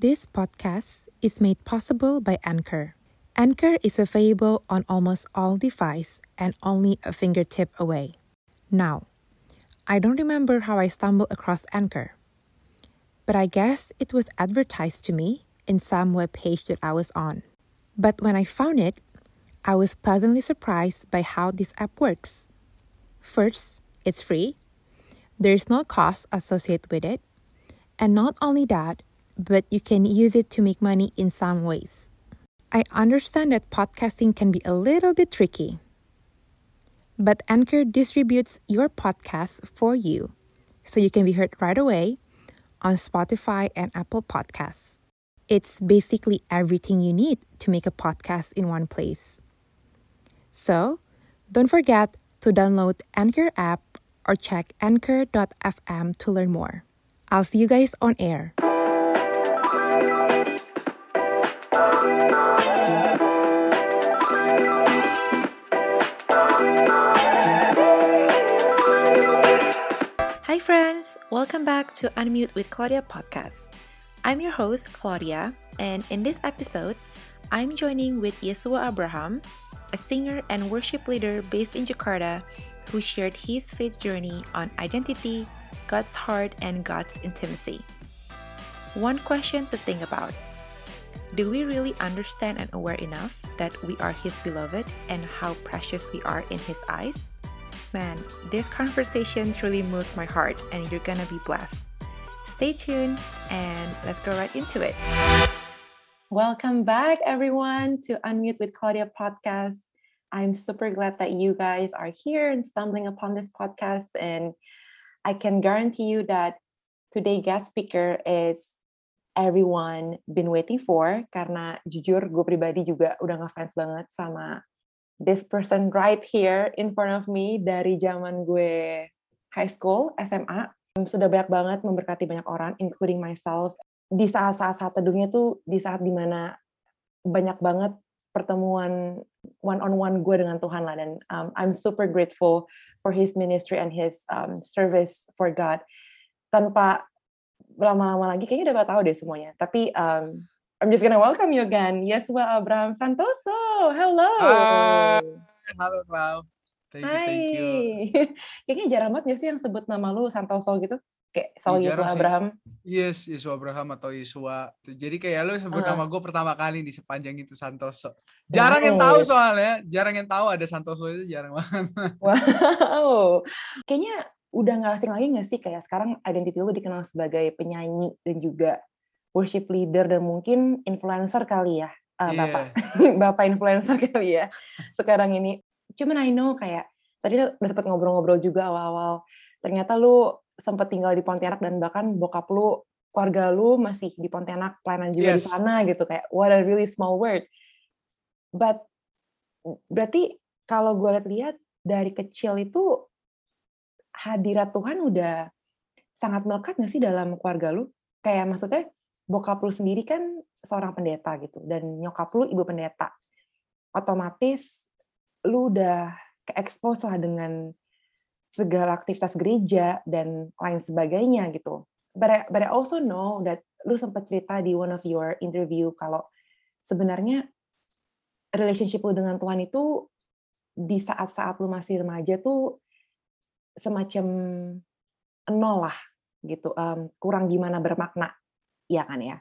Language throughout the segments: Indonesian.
This podcast is made possible by Anchor. Anchor is available on almost all devices and only a fingertip away. Now, I don't remember how I stumbled across Anchor, but I guess it was advertised to me in some web page that I was on. But when I found it, I was pleasantly surprised by how this app works. First, it's free. There's no cost associated with it. And not only that, but you can use it to make money in some ways. I understand that podcasting can be a little bit tricky. But Anchor distributes your podcast for you so you can be heard right away on Spotify and Apple Podcasts. It's basically everything you need to make a podcast in one place. So, don't forget to download Anchor app or check anchor.fm to learn more. I'll see you guys on air. Friends! Welcome back to Unmute with Claudia podcast. I'm your host, Claudia, and in this episode, I'm joining with Yesua Abraham, a singer and worship leader based in Jakarta who shared his faith journey on identity, God's heart, and God's intimacy. One question to think about Do we really understand and aware enough that we are His beloved and how precious we are in His eyes? Man, this conversation truly moves my heart, and you're gonna be blessed. Stay tuned and let's go right into it. Welcome back, everyone, to Unmute with Claudia podcast. I'm super glad that you guys are here and stumbling upon this podcast. And I can guarantee you that today guest speaker is everyone been waiting for karena jujur gue pribadi juga udah ngefans banget sama this person right here in front of me dari zaman gue high school, SMA. Sudah banyak banget memberkati banyak orang, including myself. Di saat-saat saat teduhnya tuh, di saat di mana banyak banget pertemuan one on one gue dengan Tuhan lah dan um, I'm super grateful for his ministry and his um, service for God tanpa lama-lama lagi kayaknya udah tahu deh semuanya tapi um, I'm just gonna welcome you again Yesua Abraham Santoso hello Hai. halo Clau thank you, thank you. kayaknya jarang banget gak sih yang sebut nama lu Santoso gitu kayak Saul iya, Yesua Abraham. Yes, Yesua Abraham atau Yesua. Jadi kayak lu sebut uh. nama gue pertama kali di sepanjang itu Santoso. Jarang wow. yang tahu soalnya, jarang yang tahu ada Santoso itu jarang banget. Wow. Kayaknya udah nggak asing lagi nggak sih kayak sekarang identity lu dikenal sebagai penyanyi dan juga worship leader dan mungkin influencer kali ya. Uh, yeah. Bapak Bapak influencer kali ya sekarang ini. Cuman I know kayak tadi udah sempat ngobrol-ngobrol juga awal-awal ternyata lu sempat tinggal di Pontianak dan bahkan bokap lu keluarga lu masih di Pontianak pelayanan juga yes. di sana gitu kayak what a really small word but berarti kalau gue lihat dari kecil itu hadirat Tuhan udah sangat melekat nggak sih dalam keluarga lu kayak maksudnya bokap lu sendiri kan seorang pendeta gitu dan nyokap lu ibu pendeta otomatis lu udah ke expose lah dengan segala aktivitas gereja dan lain sebagainya gitu. But I, but I also know that lu sempat cerita di one of your interview kalau sebenarnya relationship lu dengan Tuhan itu di saat-saat lu masih remaja tuh semacam nol lah gitu, um, kurang gimana bermakna, ya kan ya.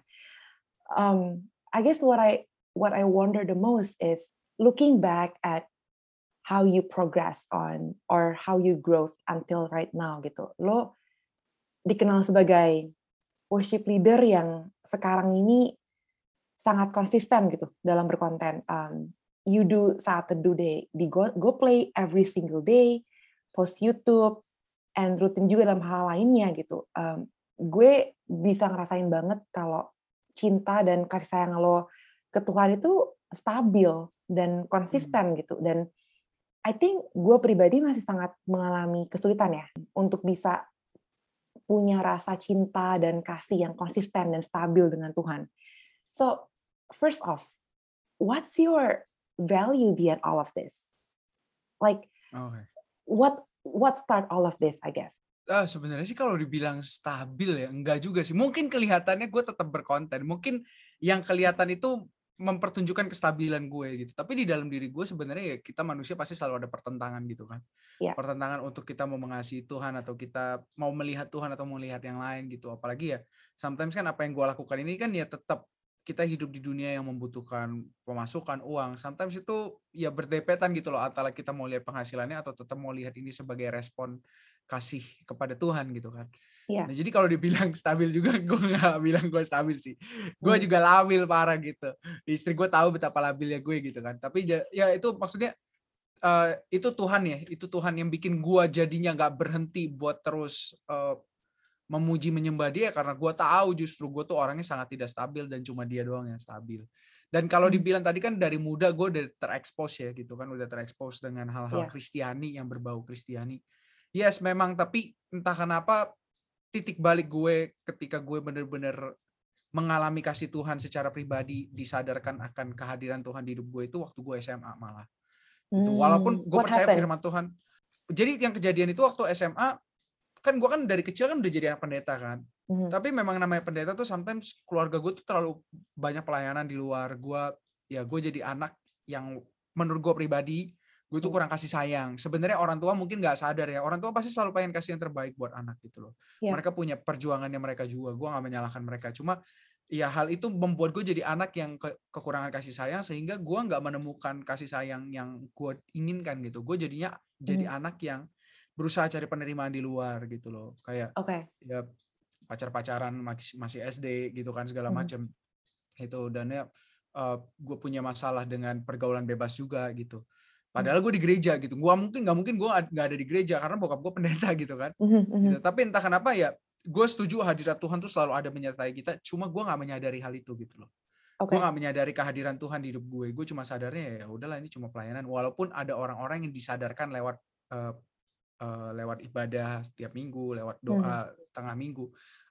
Um, I guess what I what I wonder the most is looking back at how you progress on or how you grow until right now gitu. Lo dikenal sebagai worship leader yang sekarang ini sangat konsisten gitu dalam berkonten. Um, you do saat teduh day di go, go play every single day, post YouTube, and rutin juga dalam hal lainnya gitu. Um, gue bisa ngerasain banget kalau cinta dan kasih sayang lo ke Tuhan itu stabil dan konsisten hmm. gitu dan I think gue pribadi masih sangat mengalami kesulitan ya untuk bisa punya rasa cinta dan kasih yang konsisten dan stabil dengan Tuhan. So, first off, what's your value beyond all of this? Like, okay. what what start all of this? I guess. Ah, sebenarnya sih kalau dibilang stabil ya, enggak juga sih. Mungkin kelihatannya gue tetap berkonten. Mungkin yang kelihatan itu mempertunjukkan kestabilan gue gitu. Tapi di dalam diri gue sebenarnya ya kita manusia pasti selalu ada pertentangan gitu kan. Ya. Pertentangan untuk kita mau mengasihi Tuhan atau kita mau melihat Tuhan atau mau melihat yang lain gitu. Apalagi ya sometimes kan apa yang gue lakukan ini kan ya tetap kita hidup di dunia yang membutuhkan pemasukan uang. Sometimes itu ya berdepetan gitu loh antara kita mau lihat penghasilannya atau tetap mau lihat ini sebagai respon kasih kepada Tuhan gitu kan. Iya. Nah, jadi kalau dibilang stabil juga, gue nggak bilang gue stabil sih. Gue Hmm. juga labil parah gitu. Istri gue tahu betapa labilnya gue gitu kan. Tapi ya, itu maksudnya eh, itu Tuhan ya, itu Tuhan yang bikin gue jadinya nggak berhenti buat terus eh, memuji menyembah Dia karena gue tahu justru gue tuh orangnya sangat tidak stabil dan cuma Dia doang yang stabil. Dan kalau Hmm. dibilang tadi kan dari muda gue udah terekspos ya gitu kan, udah terekspos dengan hal-hal. Kristiani yang berbau Kristiani. Yes, memang tapi entah kenapa titik balik gue ketika gue bener-bener mengalami kasih Tuhan secara pribadi disadarkan akan kehadiran Tuhan di hidup gue itu waktu gue SMA malah. Gitu. Walaupun Hmm, gue what percaya happened? firman Tuhan. Jadi yang kejadian itu waktu SMA kan gue kan dari kecil kan udah jadi anak pendeta kan. Mhm. Tapi memang namanya pendeta tuh sometimes keluarga gue tuh terlalu banyak pelayanan di luar. Gue ya gue jadi anak yang menurut gue pribadi gue tuh Hmm. kurang kasih sayang. Sebenarnya orang tua mungkin nggak sadar ya. Orang tua pasti selalu pengen kasih yang terbaik buat anak gitu loh. Ya. Mereka punya perjuangannya mereka juga. Gue nggak menyalahkan mereka. Cuma ya hal itu membuat gue jadi anak yang ke- kekurangan kasih sayang sehingga gue nggak menemukan kasih sayang yang gue inginkan gitu. Gue jadinya jadi Mhm. anak yang berusaha cari penerimaan di luar gitu loh. Kayak Oke. ya pacar-pacaran masih, masih SD gitu kan segala Mhm. macem itu dan ya gue punya masalah dengan pergaulan bebas juga gitu padahal gue di gereja gitu gua mungkin nggak mungkin gue nggak ada di gereja karena bokap gue pendeta gitu kan Mhm, mhm. gitu. tapi entah kenapa ya gue setuju hadirat Tuhan tuh selalu ada menyertai kita cuma gue nggak menyadari hal itu gitu loh Oke. gue nggak menyadari kehadiran Tuhan di hidup gue gue cuma sadarnya ya udahlah ini cuma pelayanan walaupun ada orang-orang yang disadarkan lewat eh, eh, lewat ibadah setiap minggu lewat doa tengah minggu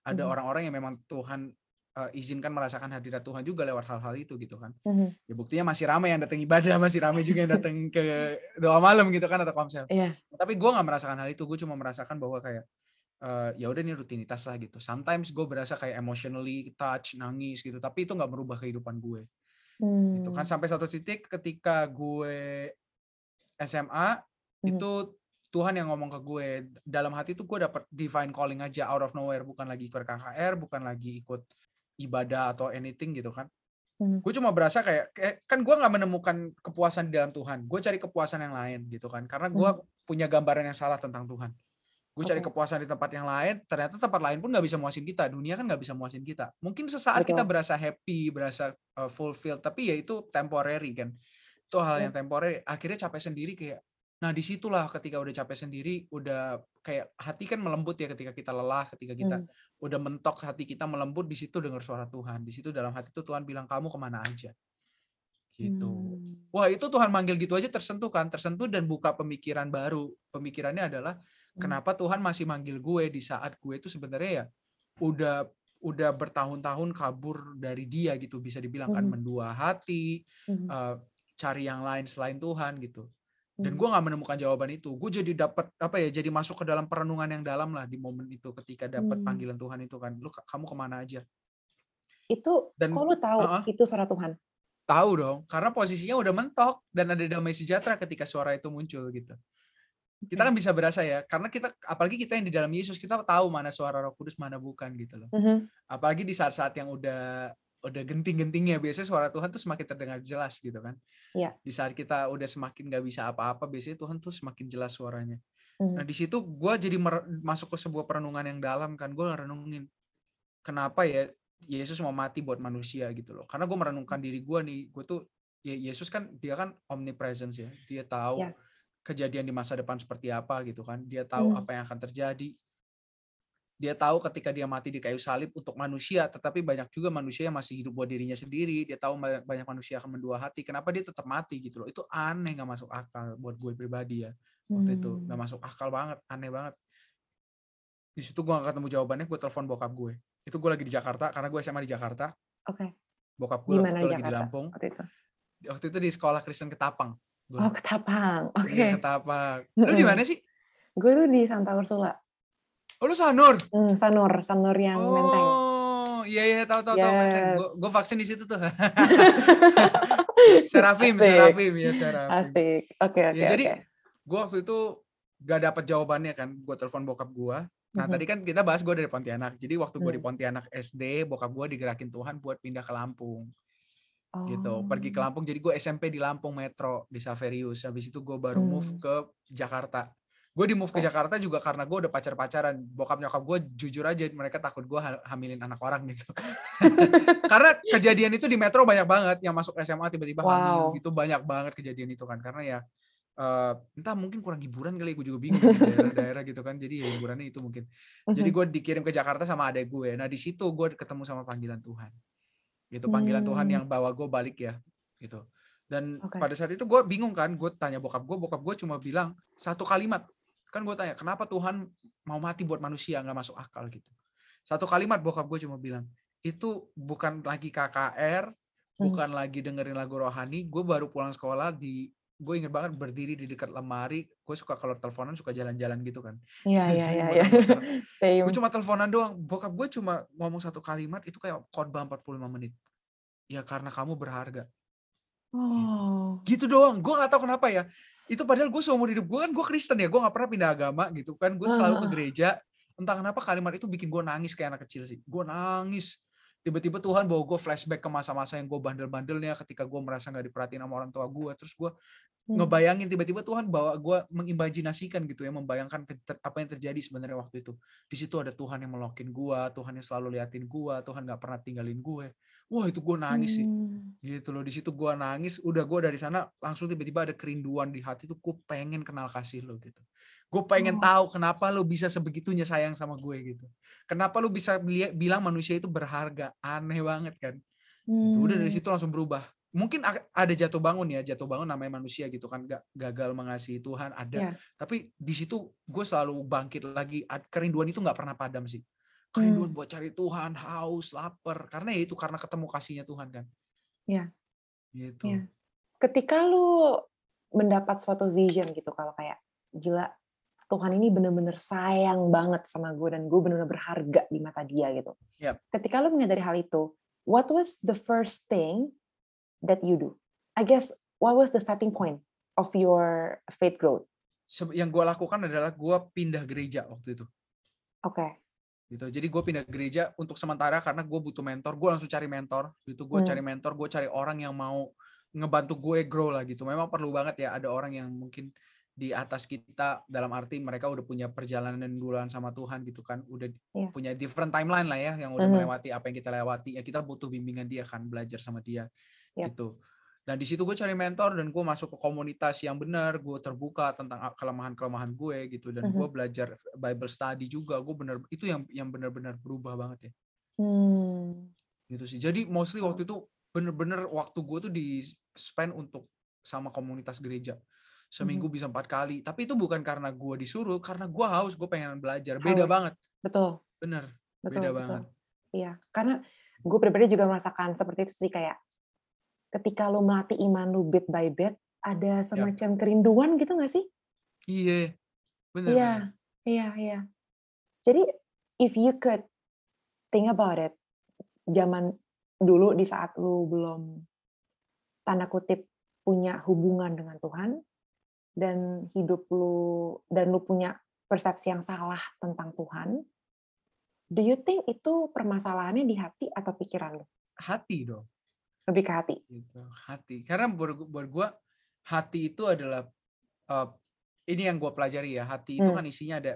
ada Mhm. orang-orang yang memang Tuhan eh, izinkan merasakan hadirat Tuhan juga lewat hal-hal itu gitu kan Mhm. ya buktinya masih ramai yang datang ibadah masih ramai juga yang datang ke doa malam gitu kan atau komsel Iya. tapi gue nggak merasakan hal itu gue cuma merasakan bahwa kayak eh, ya udah ini rutinitas lah gitu sometimes gue berasa kayak emotionally touch nangis gitu tapi itu nggak merubah kehidupan gue gitu kan Hmm. sampai satu titik ketika gue SMA Mhm. itu Tuhan yang ngomong ke gue dalam hati itu gue dapet divine calling aja out of nowhere bukan lagi ikut KKR bukan lagi ikut ibadah atau anything gitu kan. Mhm. gue cuma berasa kayak, kayak kan gue nggak menemukan kepuasan di dalam Tuhan. Gue cari kepuasan yang lain gitu kan karena gue punya gambaran yang salah tentang Tuhan. Gue cari kepuasan di tempat yang lain ternyata tempat lain pun nggak bisa muasin kita. Dunia kan nggak bisa muasin kita. Mungkin sesaat kita Betul. berasa happy berasa uh, fulfilled tapi ya itu temporary kan. Itu hal Ya. yang temporary. Akhirnya capek sendiri kayak nah di situlah ketika udah capek sendiri udah kayak hati kan melembut ya ketika kita lelah ketika kita Hmm. udah mentok hati kita melembut di situ dengar suara Tuhan di situ dalam hati itu Tuhan bilang kamu ke mana aja gitu Hmm. wah itu Tuhan manggil gitu aja tersentuh kan tersentuh dan buka pemikiran baru pemikirannya adalah Hmm. kenapa Tuhan masih manggil gue di saat gue itu sebenarnya ya udah udah bertahun-tahun kabur dari dia gitu bisa dibilang kan Mhm. mendua hati eh, cari yang lain selain Tuhan gitu dan Mhm. gue nggak menemukan jawaban itu gue jadi dapat apa ya jadi masuk ke dalam perenungan yang dalam lah di momen itu ketika dapat Hmm. panggilan Tuhan itu kan lu kamu ke mana aja Itu Dan- kok lu tahu Uh-uh. itu suara Tuhan? tahu dong karena posisinya udah mentok dan ada damai sejahtera ketika suara itu muncul gitu kita kan bisa berasa ya karena kita apalagi kita yang di dalam Yesus kita tahu mana suara Roh Kudus mana bukan gitu loh Mhm. apalagi di saat-saat yang udah udah genting-gentingnya biasanya suara Tuhan tuh semakin terdengar jelas gitu kan Iya. di saat kita udah semakin nggak bisa apa-apa biasanya Tuhan tuh semakin jelas suaranya Mhm. nah di situ gue jadi masuk ke sebuah perenungan yang dalam kan gue renungin kenapa ya Yesus mau mati buat manusia gitu loh karena gue merenungkan diri gue nih gue tuh ya Yesus kan dia kan omnipresence ya dia tahu Ya. kejadian di masa depan seperti apa gitu kan dia tahu Hmm. apa yang akan terjadi dia tahu ketika dia mati di kayu salib untuk manusia tetapi banyak juga manusia yang masih hidup buat dirinya sendiri dia tahu banyak, banyak manusia akan mendua hati kenapa dia tetap mati gitu loh itu aneh nggak masuk akal buat gue pribadi ya waktu itu Hmm. nggak masuk akal banget aneh banget di situ gue gak ketemu jawabannya gue telepon bokap gue itu gue lagi di Jakarta karena gue SMA di Jakarta Oke. bokap gue waktu itu di lagi di Lampung waktu itu? waktu itu di sekolah Kristen Ketapang gue Oh, Ketapang. Oke. Iya, Ketapang lu di mana sih Gue dulu di Santa Ursula. Oh lu Sanur? Hmm, Sanur, Sanur yang oh, Menteng. Oh iya iya tahu tahu yes. tahu Menteng. Gue vaksin di situ tuh. Serafim, Asik. Serafim ya Serafim. Asik. Oke okay, oke. Okay, ya, jadi okay. gue waktu itu gak dapat jawabannya kan. Gue telepon bokap gue. Nah mm-hmm. tadi kan kita bahas gue dari Pontianak. Jadi waktu gue mm. di Pontianak SD, bokap gue digerakin Tuhan buat pindah ke Lampung. Oh. gitu pergi ke oh. Lampung jadi gue SMP di Lampung Metro di Saverius habis itu gue baru hmm. move ke Jakarta gue di move ke Jakarta juga karena gue udah pacar pacaran bokap nyokap gue jujur aja mereka takut gue hamilin anak orang gitu. Karena kejadian itu di metro banyak banget. Yang masuk SMA tiba-tiba wow. hamil gitu. Banyak banget kejadian itu kan. Karena ya uh, entah mungkin kurang hiburan kali gue juga bingung daerah-daerah gitu kan. Jadi ya hiburannya itu mungkin. Jadi mhm. gue dikirim ke Jakarta sama adek gue nah di situ gue ketemu sama panggilan Tuhan. Gitu. Panggilan hmm. Tuhan yang bawa gue balik ya gitu. Dan okay. pada saat itu gue bingung kan. Gue tanya bokap gue bokap gue cuma bilang satu kalimat kan gue tanya kenapa Tuhan mau mati buat manusia nggak masuk akal? Gitu. Satu kalimat bokap gue cuma bilang itu bukan lagi KKR hmm. bukan lagi dengerin lagu rohani. Gue baru pulang sekolah di gue inget banget berdiri di dekat lemari. Gue suka kalau teleponan suka jalan-jalan gitu kan. Iya iya iya, iya. gue cuma teleponan doang. Bokap gue cuma ngomong satu kalimat itu kayak khotbah 45 menit. Ya karena kamu berharga oh. gitu doang. Gue nggak tahu kenapa ya. Itu padahal gue seumur hidup gue kan gue Kristen ya. Gue nggak pernah pindah agama gitu kan. Gue selalu ke gereja. Entah kenapa kalimat itu bikin gue nangis kayak anak kecil sih. Gue nangis. Tiba-tiba Tuhan bawa gue flashback ke masa-masa yang gue bandel-bandelnya ketika gue merasa nggak diperhatiin sama orang tua gue terus gue. Ngebayangin tiba-tiba Tuhan bawa gue mengimajinasikan gitu ya membayangkan apa yang terjadi sebenarnya waktu itu. Di situ ada Tuhan yang melokin gue Tuhan yang selalu liatin gue Tuhan nggak pernah tinggalin gue. Wah itu gue nangis sih. Hmm. gitu loh di situ gue nangis udah gue dari sana langsung tiba-tiba ada kerinduan di hati tuh gue pengen kenal kasih lo gitu. Gue pengen oh. tahu kenapa lo bisa sebegitunya sayang sama gue gitu. Kenapa lo bisa bilang manusia itu berharga? Aneh banget kan? Hmm. udah dari hmm. situ langsung berubah mungkin ada jatuh bangun ya jatuh bangun namanya manusia gitu kan gak gagal mengasihi Tuhan ada yeah. tapi di situ gue selalu bangkit lagi kerinduan itu nggak pernah padam sih kerinduan hmm. buat cari Tuhan, haus, lapar. Karena ya itu karena ketemu kasihnya Tuhan kan. Iya. Gitu. Ya. Ketika lu mendapat suatu vision gitu kalau kayak gila Tuhan ini bener-bener sayang banget sama gue dan gue bener-bener berharga di mata dia gitu. Yep. Ketika lu menyadari hal itu, what was the first thing that you do? I guess what was the starting point of your faith growth? Yang gue lakukan adalah gue pindah gereja waktu itu. Oke. Okay gitu jadi gue pindah gereja untuk sementara karena gue butuh mentor gue langsung cari mentor gitu gue hmm. cari mentor gue cari orang yang mau ngebantu gue grow lah gitu memang perlu banget ya ada orang yang mungkin di atas kita dalam arti mereka udah punya perjalanan duluan sama Tuhan gitu kan udah yeah. punya different timeline lah ya yang udah mm -hmm. melewati apa yang kita lewati ya kita butuh bimbingan dia kan belajar sama dia yeah. gitu. Dan di situ gue cari mentor dan gue masuk ke komunitas yang benar gue terbuka tentang kelemahan-kelemahan gue gitu. Dan gue mhm. belajar Bible study juga gue benar itu yang yang benar-benar berubah banget ya. Hmm. gitu sih. Jadi mostly waktu itu bener-bener waktu gue tuh di spend untuk sama komunitas gereja. Seminggu hmm. bisa empat kali. Tapi itu bukan karena gue disuruh karena gue haus gue pengen belajar. Beda haus. banget. Betul. Bener. Betul, beda betul. banget. Iya. Karena gue pribadi juga merasakan seperti itu sih kayak ketika lo melatih iman lo bit by bit, ada semacam ya. kerinduan gitu nggak sih? Iya, benar. Iya, iya, iya. Jadi, if you could think about it, zaman dulu di saat lu belum tanda kutip punya hubungan dengan Tuhan dan hidup lu dan lu punya persepsi yang salah tentang Tuhan, do you think itu permasalahannya di hati atau pikiran lu? Hati dong. Lebih ke hati. Gitu, hati. Karena buat, buat gue hati itu adalah uh, ini yang gue pelajari ya. Hati itu hmm. kan isinya ada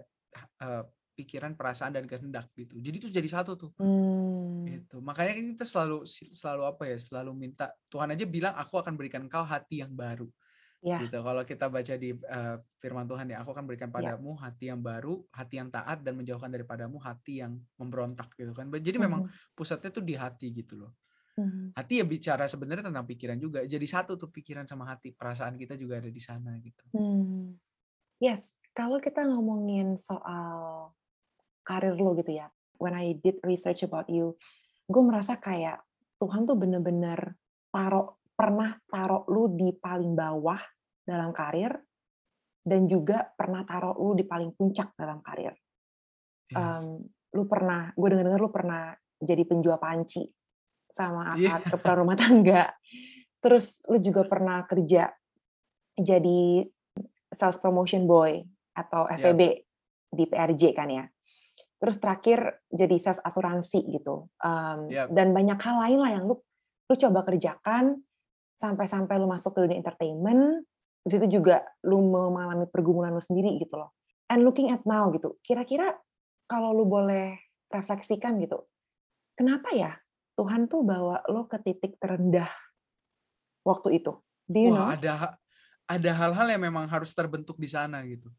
uh, pikiran, perasaan dan kehendak gitu. Jadi itu jadi satu tuh. Hmm. Gitu. Makanya kita selalu selalu apa ya? Selalu minta Tuhan aja bilang aku akan berikan kau hati yang baru. Ya. gitu kalau kita baca di uh, firman Tuhan ya aku akan berikan ya. padamu ya. hati yang baru hati yang taat dan menjauhkan daripadamu hati yang memberontak gitu kan jadi hmm. memang pusatnya tuh di hati gitu loh Hmm. Hati ya bicara sebenarnya tentang pikiran juga. Jadi satu tuh pikiran sama hati, perasaan kita juga ada di sana gitu. Hmm. Yes, kalau kita ngomongin soal karir lo gitu ya. When I did research about you, gue merasa kayak Tuhan tuh bener-bener taruh pernah taruh lu di paling bawah dalam karir dan juga pernah taruh lu di paling puncak dalam karir. yes. um, lu pernah gue denger dengar lu pernah jadi penjual panci sama iya. akad yeah. kepala rumah tangga terus lu juga pernah kerja jadi sales promotion boy atau FPB yeah. di PRJ kan ya terus terakhir jadi sales asuransi gitu um, yeah. dan banyak hal lain lah yang lu lu coba kerjakan sampai-sampai lu masuk ke dunia entertainment di situ juga lu mengalami pergumulan lu sendiri gitu loh and looking at now gitu kira-kira kalau lu boleh refleksikan gitu, kenapa ya Tuhan tuh bawa lo ke titik terendah waktu itu? Do you Wah, know? ada ada hal-hal yang memang harus terbentuk di sana gitu.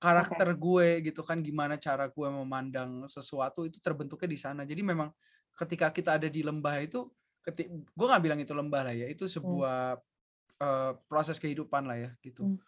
Karakter okay. gue gitu kan gimana cara gue memandang sesuatu itu terbentuknya di sana. Jadi memang ketika kita ada di lembah itu ketik gue nggak bilang itu lembah lah ya, itu hmm. sebuah hmm. uh, proses kehidupan lah ya gitu. Hmm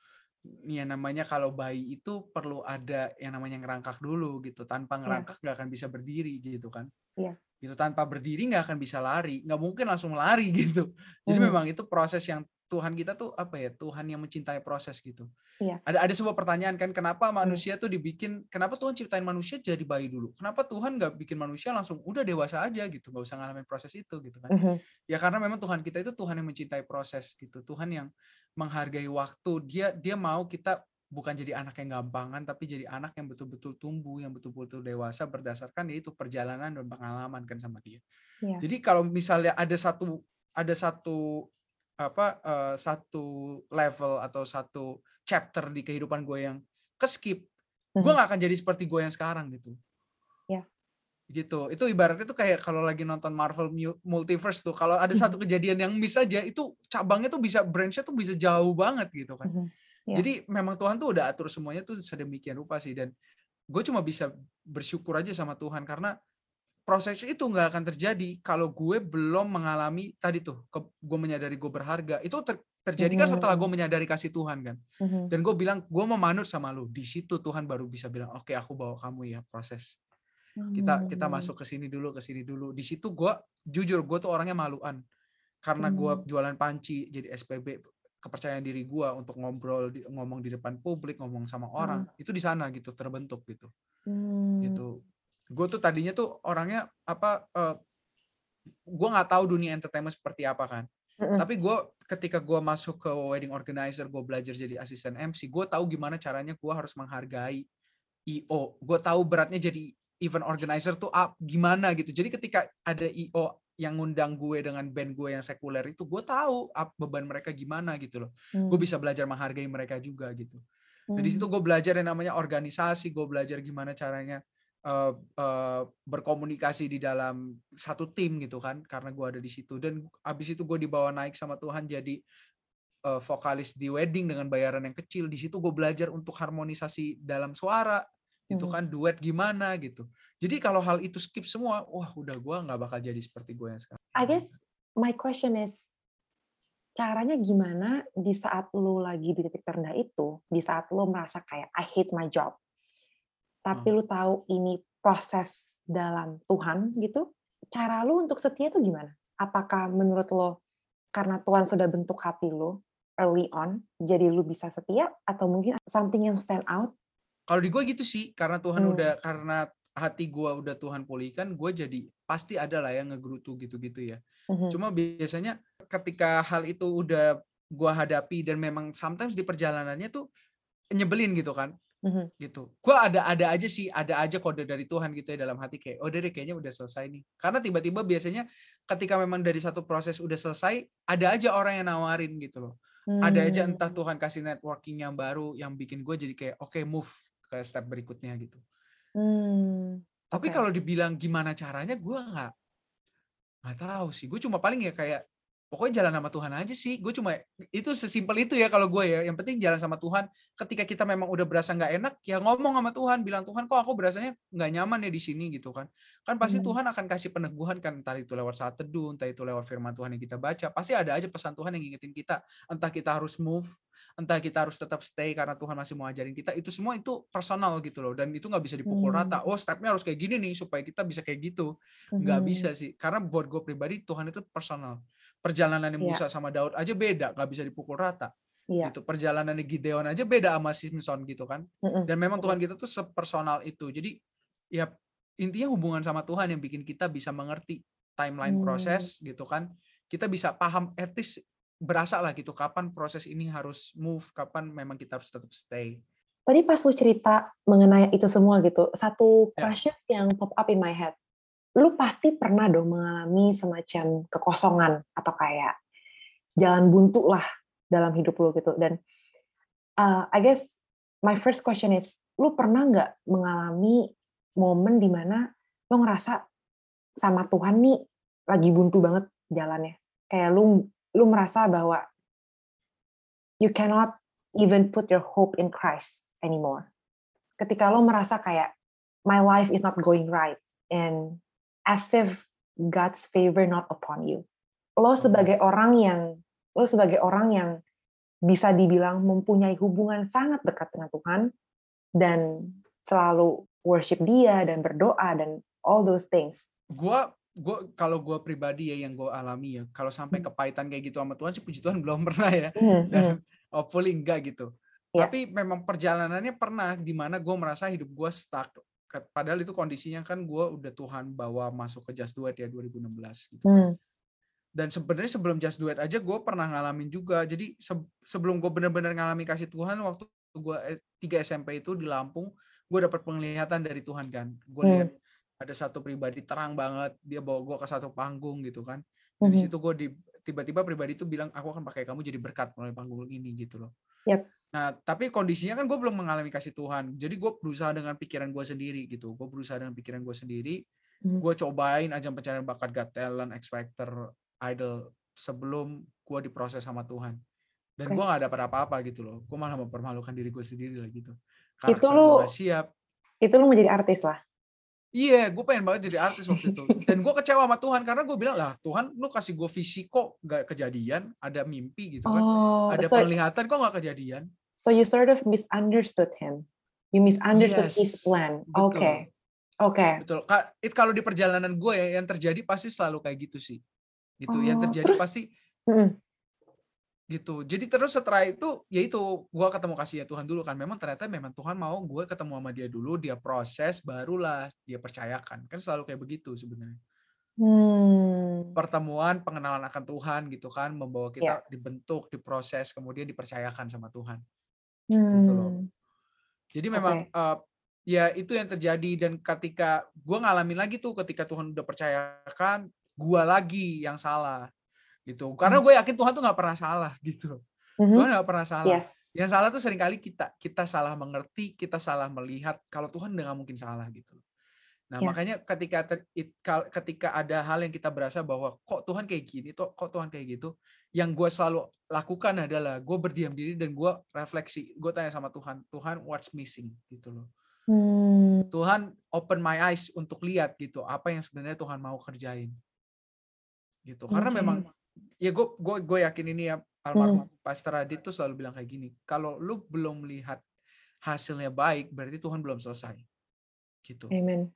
ya namanya kalau bayi itu perlu ada yang namanya ngerangkak dulu gitu tanpa iya. ngerangkak nggak akan bisa berdiri gitu kan yeah. Gitu tanpa berdiri nggak akan bisa lari nggak mungkin langsung lari gitu jadi mm. memang itu proses yang Tuhan kita tuh apa ya Tuhan yang mencintai proses gitu. Iya. Ada ada sebuah pertanyaan kan kenapa iya. manusia tuh dibikin kenapa Tuhan ciptain manusia jadi bayi dulu? Kenapa Tuhan nggak bikin manusia langsung udah dewasa aja gitu nggak usah ngalamin proses itu gitu kan? Uh-huh. Ya karena memang Tuhan kita itu Tuhan yang mencintai proses gitu Tuhan yang menghargai waktu dia dia mau kita bukan jadi anak yang gampangan tapi jadi anak yang betul-betul tumbuh yang betul-betul dewasa berdasarkan yaitu perjalanan dan pengalaman kan sama dia. Yeah. Jadi kalau misalnya ada satu ada satu apa uh, satu level atau satu chapter di kehidupan gue yang keskip, gue mhm. nggak akan jadi seperti gue yang sekarang gitu. Ya. Gitu. Itu ibaratnya tuh kayak kalau lagi nonton Marvel Multiverse tuh, kalau ada satu mhm. kejadian yang miss aja, itu cabangnya tuh bisa branchnya tuh bisa jauh banget gitu kan. Mhm. Ya. Jadi memang Tuhan tuh udah atur semuanya tuh sedemikian rupa sih dan gue cuma bisa bersyukur aja sama Tuhan karena proses itu nggak akan terjadi kalau gue belum mengalami tadi tuh ke, gue menyadari gue berharga. Itu ter, terjadi kan setelah gue menyadari kasih Tuhan kan. Dan gue bilang gue mau manut sama lu. Di situ Tuhan baru bisa bilang oke okay, aku bawa kamu ya proses. Kita kita masuk ke sini dulu ke sini dulu. Di situ gue jujur gue tuh orangnya maluan. Karena gue jualan panci jadi SPB kepercayaan diri gue untuk ngobrol ngomong di depan publik ngomong sama orang itu di sana gitu terbentuk gitu. Gitu. Gue tuh tadinya tuh orangnya apa uh, eh, gue nggak tahu dunia entertainment seperti apa kan. Mm-hmm. tapi gue ketika gue masuk ke wedding organizer gue belajar jadi asisten MC gue tahu gimana caranya gue harus menghargai IO gue tahu beratnya jadi event organizer tuh up gimana gitu. Jadi ketika ada IO yang ngundang gue dengan band gue yang sekuler itu gue tahu up beban mereka gimana gitu loh mm. gue bisa belajar menghargai mereka juga gitu mm. nah, di situ gue belajar yang namanya organisasi gue belajar gimana caranya uh, uh, berkomunikasi di dalam satu tim gitu kan karena gue ada di situ dan abis itu gue dibawa naik sama Tuhan jadi uh, vokalis di wedding dengan bayaran yang kecil di situ gue belajar untuk harmonisasi dalam suara itu hmm. kan duet gimana gitu jadi kalau hal itu skip semua wah udah gue nggak bakal jadi seperti gue yang sekarang I guess my question is caranya gimana di saat lo lagi di titik terendah itu di saat lo merasa kayak I hate my job tapi hmm. lu tahu ini proses dalam Tuhan gitu, cara lu untuk setia itu gimana? Apakah menurut lo karena Tuhan sudah bentuk hati lo early on, jadi lu bisa setia atau mungkin something yang stand out? Kalau di gue gitu sih, karena Tuhan hmm. udah karena hati gue udah Tuhan pulihkan, gue jadi pasti ada lah yang ngegerutu gitu-gitu ya. Hmm. Cuma biasanya ketika hal itu udah gue hadapi dan memang sometimes di perjalanannya tuh nyebelin gitu kan hmm gitu. Gue ada ada aja sih, ada aja kode dari Tuhan gitu ya dalam hati kayak, oh dari kayaknya udah selesai nih. Karena tiba-tiba biasanya ketika memang dari satu proses udah selesai, ada aja orang yang nawarin gitu loh. Hmm. Ada aja entah hmm. Tuhan kasih networking yang baru yang bikin gue jadi kayak, oke okay, move ke step berikutnya gitu. Hmm. Tapi okay. kalau dibilang gimana caranya, gue nggak nggak tahu sih. Gue cuma paling ya kayak pokoknya jalan sama Tuhan aja sih. Gue cuma itu sesimpel itu ya kalau gue ya. Yang penting jalan sama Tuhan. Ketika kita memang udah berasa nggak enak, ya ngomong sama Tuhan, bilang Tuhan kok aku berasanya nggak nyaman ya di sini gitu kan. Kan pasti hmm. Tuhan akan kasih peneguhan kan entah itu lewat saat teduh, entah itu lewat firman Tuhan yang kita baca. Pasti ada aja pesan Tuhan yang ngingetin kita. Entah kita harus move, entah kita harus tetap stay karena Tuhan masih mau ajarin kita. Itu semua itu personal gitu loh. Dan itu nggak bisa dipukul hmm. rata. Oh stepnya harus kayak gini nih supaya kita bisa kayak gitu. Nggak hmm. bisa sih. Karena buat gue pribadi Tuhan itu personal perjalanan iya. Musa yeah. sama Daud aja beda, nggak bisa dipukul rata. Yeah. Gitu. Perjalanan Gideon aja beda sama Simpson gitu kan. Mm -mm. Dan memang Tuhan kita tuh sepersonal itu. Jadi ya intinya hubungan sama Tuhan yang bikin kita bisa mengerti timeline Hmm. proses gitu kan. Kita bisa paham etis berasa lah gitu kapan proses ini harus move, kapan memang kita harus tetap stay. Tadi pas lu cerita mengenai itu semua gitu, satu Ya. questions yang pop up in my head. Lu pasti pernah dong mengalami semacam kekosongan atau kayak jalan buntu lah dalam hidup lu gitu. Dan uh, I guess my first question is, lu pernah nggak mengalami momen di mana lu ngerasa sama Tuhan nih lagi buntu banget jalannya? Kayak lu lu merasa bahwa you cannot even put your hope in Christ anymore. Ketika lo merasa kayak my life is not going right and as if God's favor not upon you. Lo sebagai orang yang lo sebagai orang yang bisa dibilang mempunyai hubungan sangat dekat dengan Tuhan dan selalu worship Dia dan berdoa dan all those things. Gua gua kalau gua pribadi ya yang gua alami ya, kalau sampai Hmm. kepahitan kayak gitu sama Tuhan sih puji Tuhan belum pernah ya. Hmm, Dan hmm. hopefully enggak gitu. Ya. Tapi memang perjalanannya pernah di mana gue merasa hidup gue stuck. Padahal itu kondisinya kan gue udah Tuhan bawa masuk ke Just Do It ya 2016 gitu. Hmm, Dan sebenarnya sebelum Just Do It aja gue pernah ngalamin juga. Jadi se- sebelum gue benar-benar ngalami kasih Tuhan waktu gue 3 SMP itu di Lampung, gue dapat penglihatan dari Tuhan kan. Gue Hmm. lihat ada satu pribadi terang banget, dia bawa gue ke satu panggung gitu kan. Dan di mhm. situ gue di tiba-tiba pribadi itu bilang aku akan pakai kamu jadi berkat melalui panggung ini gitu loh. Yap. Nah tapi kondisinya kan gue belum mengalami kasih Tuhan, jadi gue berusaha dengan pikiran gue sendiri gitu. Gue berusaha dengan pikiran gue sendiri. Mhm. Gue cobain ajang pencarian bakat Got Talent, X Factor, Idol sebelum gue diproses sama Tuhan. Dan Oke. gue gak dapat apa-apa gitu loh. Gue malah mempermalukan diri gue sendiri lah gitu. Itu Karakter lu- gue gak siap. Itu lo menjadi artis lah. Iya, gue pengen banget jadi artis waktu itu. Dan gue kecewa sama Tuhan karena gue bilang lah Tuhan, lu kasih gue visi kok gak kejadian, ada mimpi gitu kan, Oh, ada so, penglihatan kok gak kejadian. so you sort of misunderstood him. You misunderstood his Yes, plan. betul. Oke. Oke. Betul. Ka- it- Kalau di perjalanan gue ya, yang terjadi pasti selalu kayak gitu sih. Gitu. yang Oh, terjadi terus- pasti Mm-mm. Gitu. Jadi terus setelah itu, ya itu gue ketemu kasih ya Tuhan dulu kan. Memang ternyata memang Tuhan mau gue ketemu sama dia dulu, dia proses, barulah dia percayakan. Kan selalu kayak begitu sebenarnya. Hmm. Pertemuan, pengenalan akan Tuhan gitu kan, membawa kita Ya. dibentuk, diproses, kemudian dipercayakan sama Tuhan. Hmm. loh. Jadi memang eh, ya itu yang terjadi dan ketika gue ngalamin lagi tuh ketika Tuhan udah percayakan, gue lagi yang salah gitu. Karena Hmm. gue yakin Tuhan tuh nggak pernah salah gitu. Mhm. Tuhan nggak pernah salah. Yes. Yang salah tuh sering kali kita, kita salah mengerti, kita salah melihat. Kalau Tuhan udah nggak mungkin salah gitu. Nah Ya. makanya ketika ter- it- kal- ketika ada hal yang kita berasa bahwa kok Tuhan kayak gini, tuh kok Tuhan kayak gitu, yang gue selalu lakukan adalah gue berdiam diri dan gue refleksi, gue tanya sama Tuhan, Tuhan what's missing gitu loh. Hmm. Tuhan open my eyes untuk lihat gitu apa yang sebenarnya Tuhan mau kerjain gitu. Karena Oke. memang ya gue gue gue yakin ini ya almarhum Pastor Adit tuh selalu bilang kayak gini, kalau lu belum melihat hasilnya baik, berarti Tuhan belum selesai. Gitu. Amen.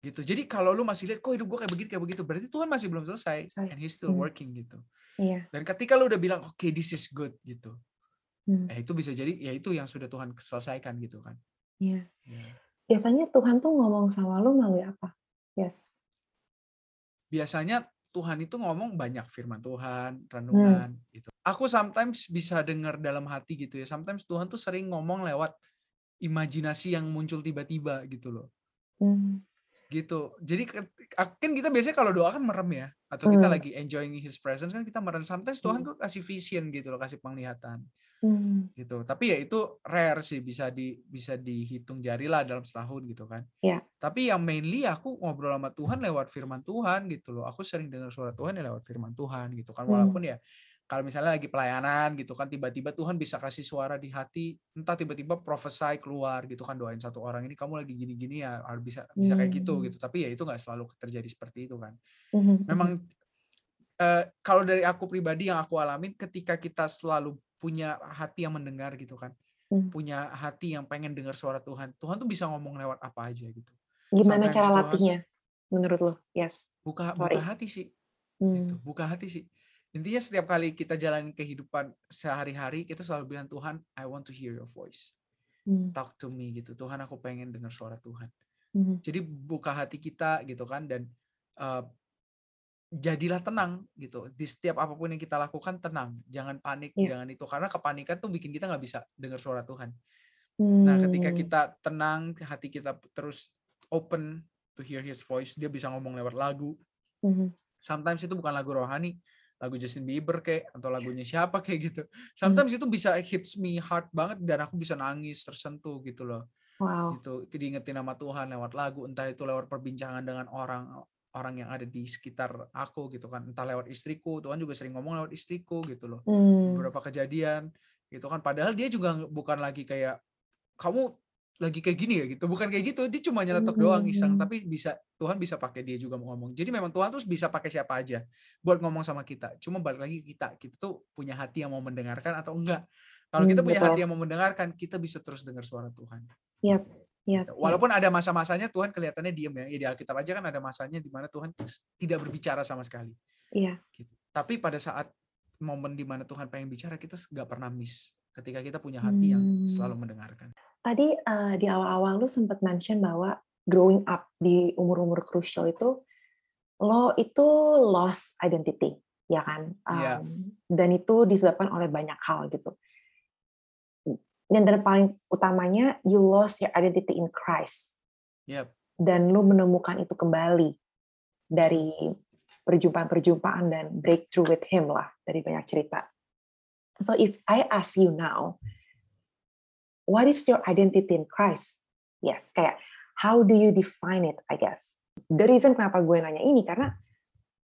Gitu. Jadi kalau lu masih lihat kok hidup gue kayak begini kayak begitu, berarti Tuhan masih belum selesai Selesai. and he's still Hmm. working gitu. Iya. Dan ketika lu udah bilang oke this is good gitu. Hmm. Eh itu bisa jadi ya itu yang sudah Tuhan selesaikan gitu kan. Iya. Ya. Biasanya Tuhan tuh ngomong sama lu melalui apa? Yes. biasanya Tuhan itu ngomong banyak firman Tuhan, Hmm. renungan gitu. Aku sometimes bisa dengar dalam hati gitu ya. Sometimes Tuhan tuh sering ngomong lewat imajinasi yang muncul tiba-tiba gitu loh. Hmm. Gitu. Jadi kan kita biasanya kalau doa kan merem ya atau kita Hmm. lagi enjoying his presence kan kita merem. Sometimes Tuhan Hmm. tuh kasih vision gitu loh, kasih penglihatan Hmm. gitu. Tapi ya itu rare sih bisa di bisa dihitung jari lah dalam setahun gitu kan. Iya. Tapi yang mainly aku ngobrol sama Tuhan lewat firman Tuhan gitu loh. Aku sering dengar suara Tuhan ya lewat firman Tuhan gitu kan. Hmm. Walaupun ya kalau misalnya lagi pelayanan gitu kan tiba-tiba Tuhan bisa kasih suara di hati, entah tiba-tiba prophesy keluar gitu kan doain satu orang ini kamu lagi gini-gini ya harus bisa bisa kayak gitu Hmm. gitu. Tapi ya itu nggak selalu terjadi seperti itu kan Mhm, memang eh, kalau dari aku pribadi yang aku alamin ketika kita selalu punya hati yang mendengar gitu kan Hmm. punya hati yang pengen dengar suara Tuhan Tuhan tuh bisa ngomong lewat apa aja gitu Gimana Sometimes cara Tuhan- latihnya menurut lo? Yes. buka Sorry. buka hati sih Hmm. gitu buka hati sih intinya setiap kali kita jalan kehidupan sehari-hari kita selalu bilang Tuhan I want to hear your voice Hmm. talk to me gitu Tuhan aku pengen dengar suara Tuhan Mhm. Jadi buka hati kita gitu kan dan uh, jadilah tenang gitu di setiap apa pun yang kita lakukan tenang jangan panik Iya. jangan itu karena kepanikan tuh bikin kita nggak bisa dengar suara Tuhan nah ketika Mmm. kita tenang hati kita terus open to hear His voice dia bisa ngomong lewat lagu Mhm. sometimes itu bukan lagu rohani lagu Justin Bieber kayak atau lagunya siapa kayak gitu Mmm. sometimes itu bisa hits me hard banget dan aku bisa nangis tersentuh gitu loh Wow. gitu diingetin nama Tuhan lewat lagu entah itu lewat perbincangan dengan orang orang yang ada di sekitar aku gitu kan entah lewat istriku Tuhan juga sering ngomong lewat istriku gitu loh Mmm. beberapa kejadian gitu kan padahal dia juga bukan lagi kayak kamu lagi kayak gini ya gitu bukan kayak gitu dia cuma nyeletuk doang iseng Mmm. tapi bisa Tuhan bisa pakai dia juga mau ngomong jadi memang Tuhan tuh bisa pakai siapa aja buat ngomong sama kita cuma balik lagi kita kita tuh punya hati yang mau mendengarkan atau enggak kalau kita Mmm, punya hati yang mau mendengarkan kita bisa terus dengar suara Tuhan Yap yap Gitu. Walaupun ada masa-masanya Tuhan kelihatannya diem ya. Ya di Alkitab aja kan ada masanya di mana Tuhan tidak berbicara sama sekali. Iya. Gitu. Tapi pada saat momen di mana Tuhan pengen bicara, kita nggak pernah miss. Ketika kita punya hati yang selalu mendengarkan. Tadi, eee, di awal-awal lu sempat mention bahwa growing up di umur-umur krusial itu, lo itu lost identity, ya kan? Iya. Mmm, dan itu disebabkan oleh banyak hal gitu. Dan dan paling utamanya you lost your identity in Christ. Yap. Dan lu menemukan itu kembali dari perjumpaan-perjumpaan dan breakthrough with him lah dari banyak cerita. So if I ask you now, what is your identity in Christ? Yes, kayak how do you define it, I guess. The reason kenapa gue nanya ini karena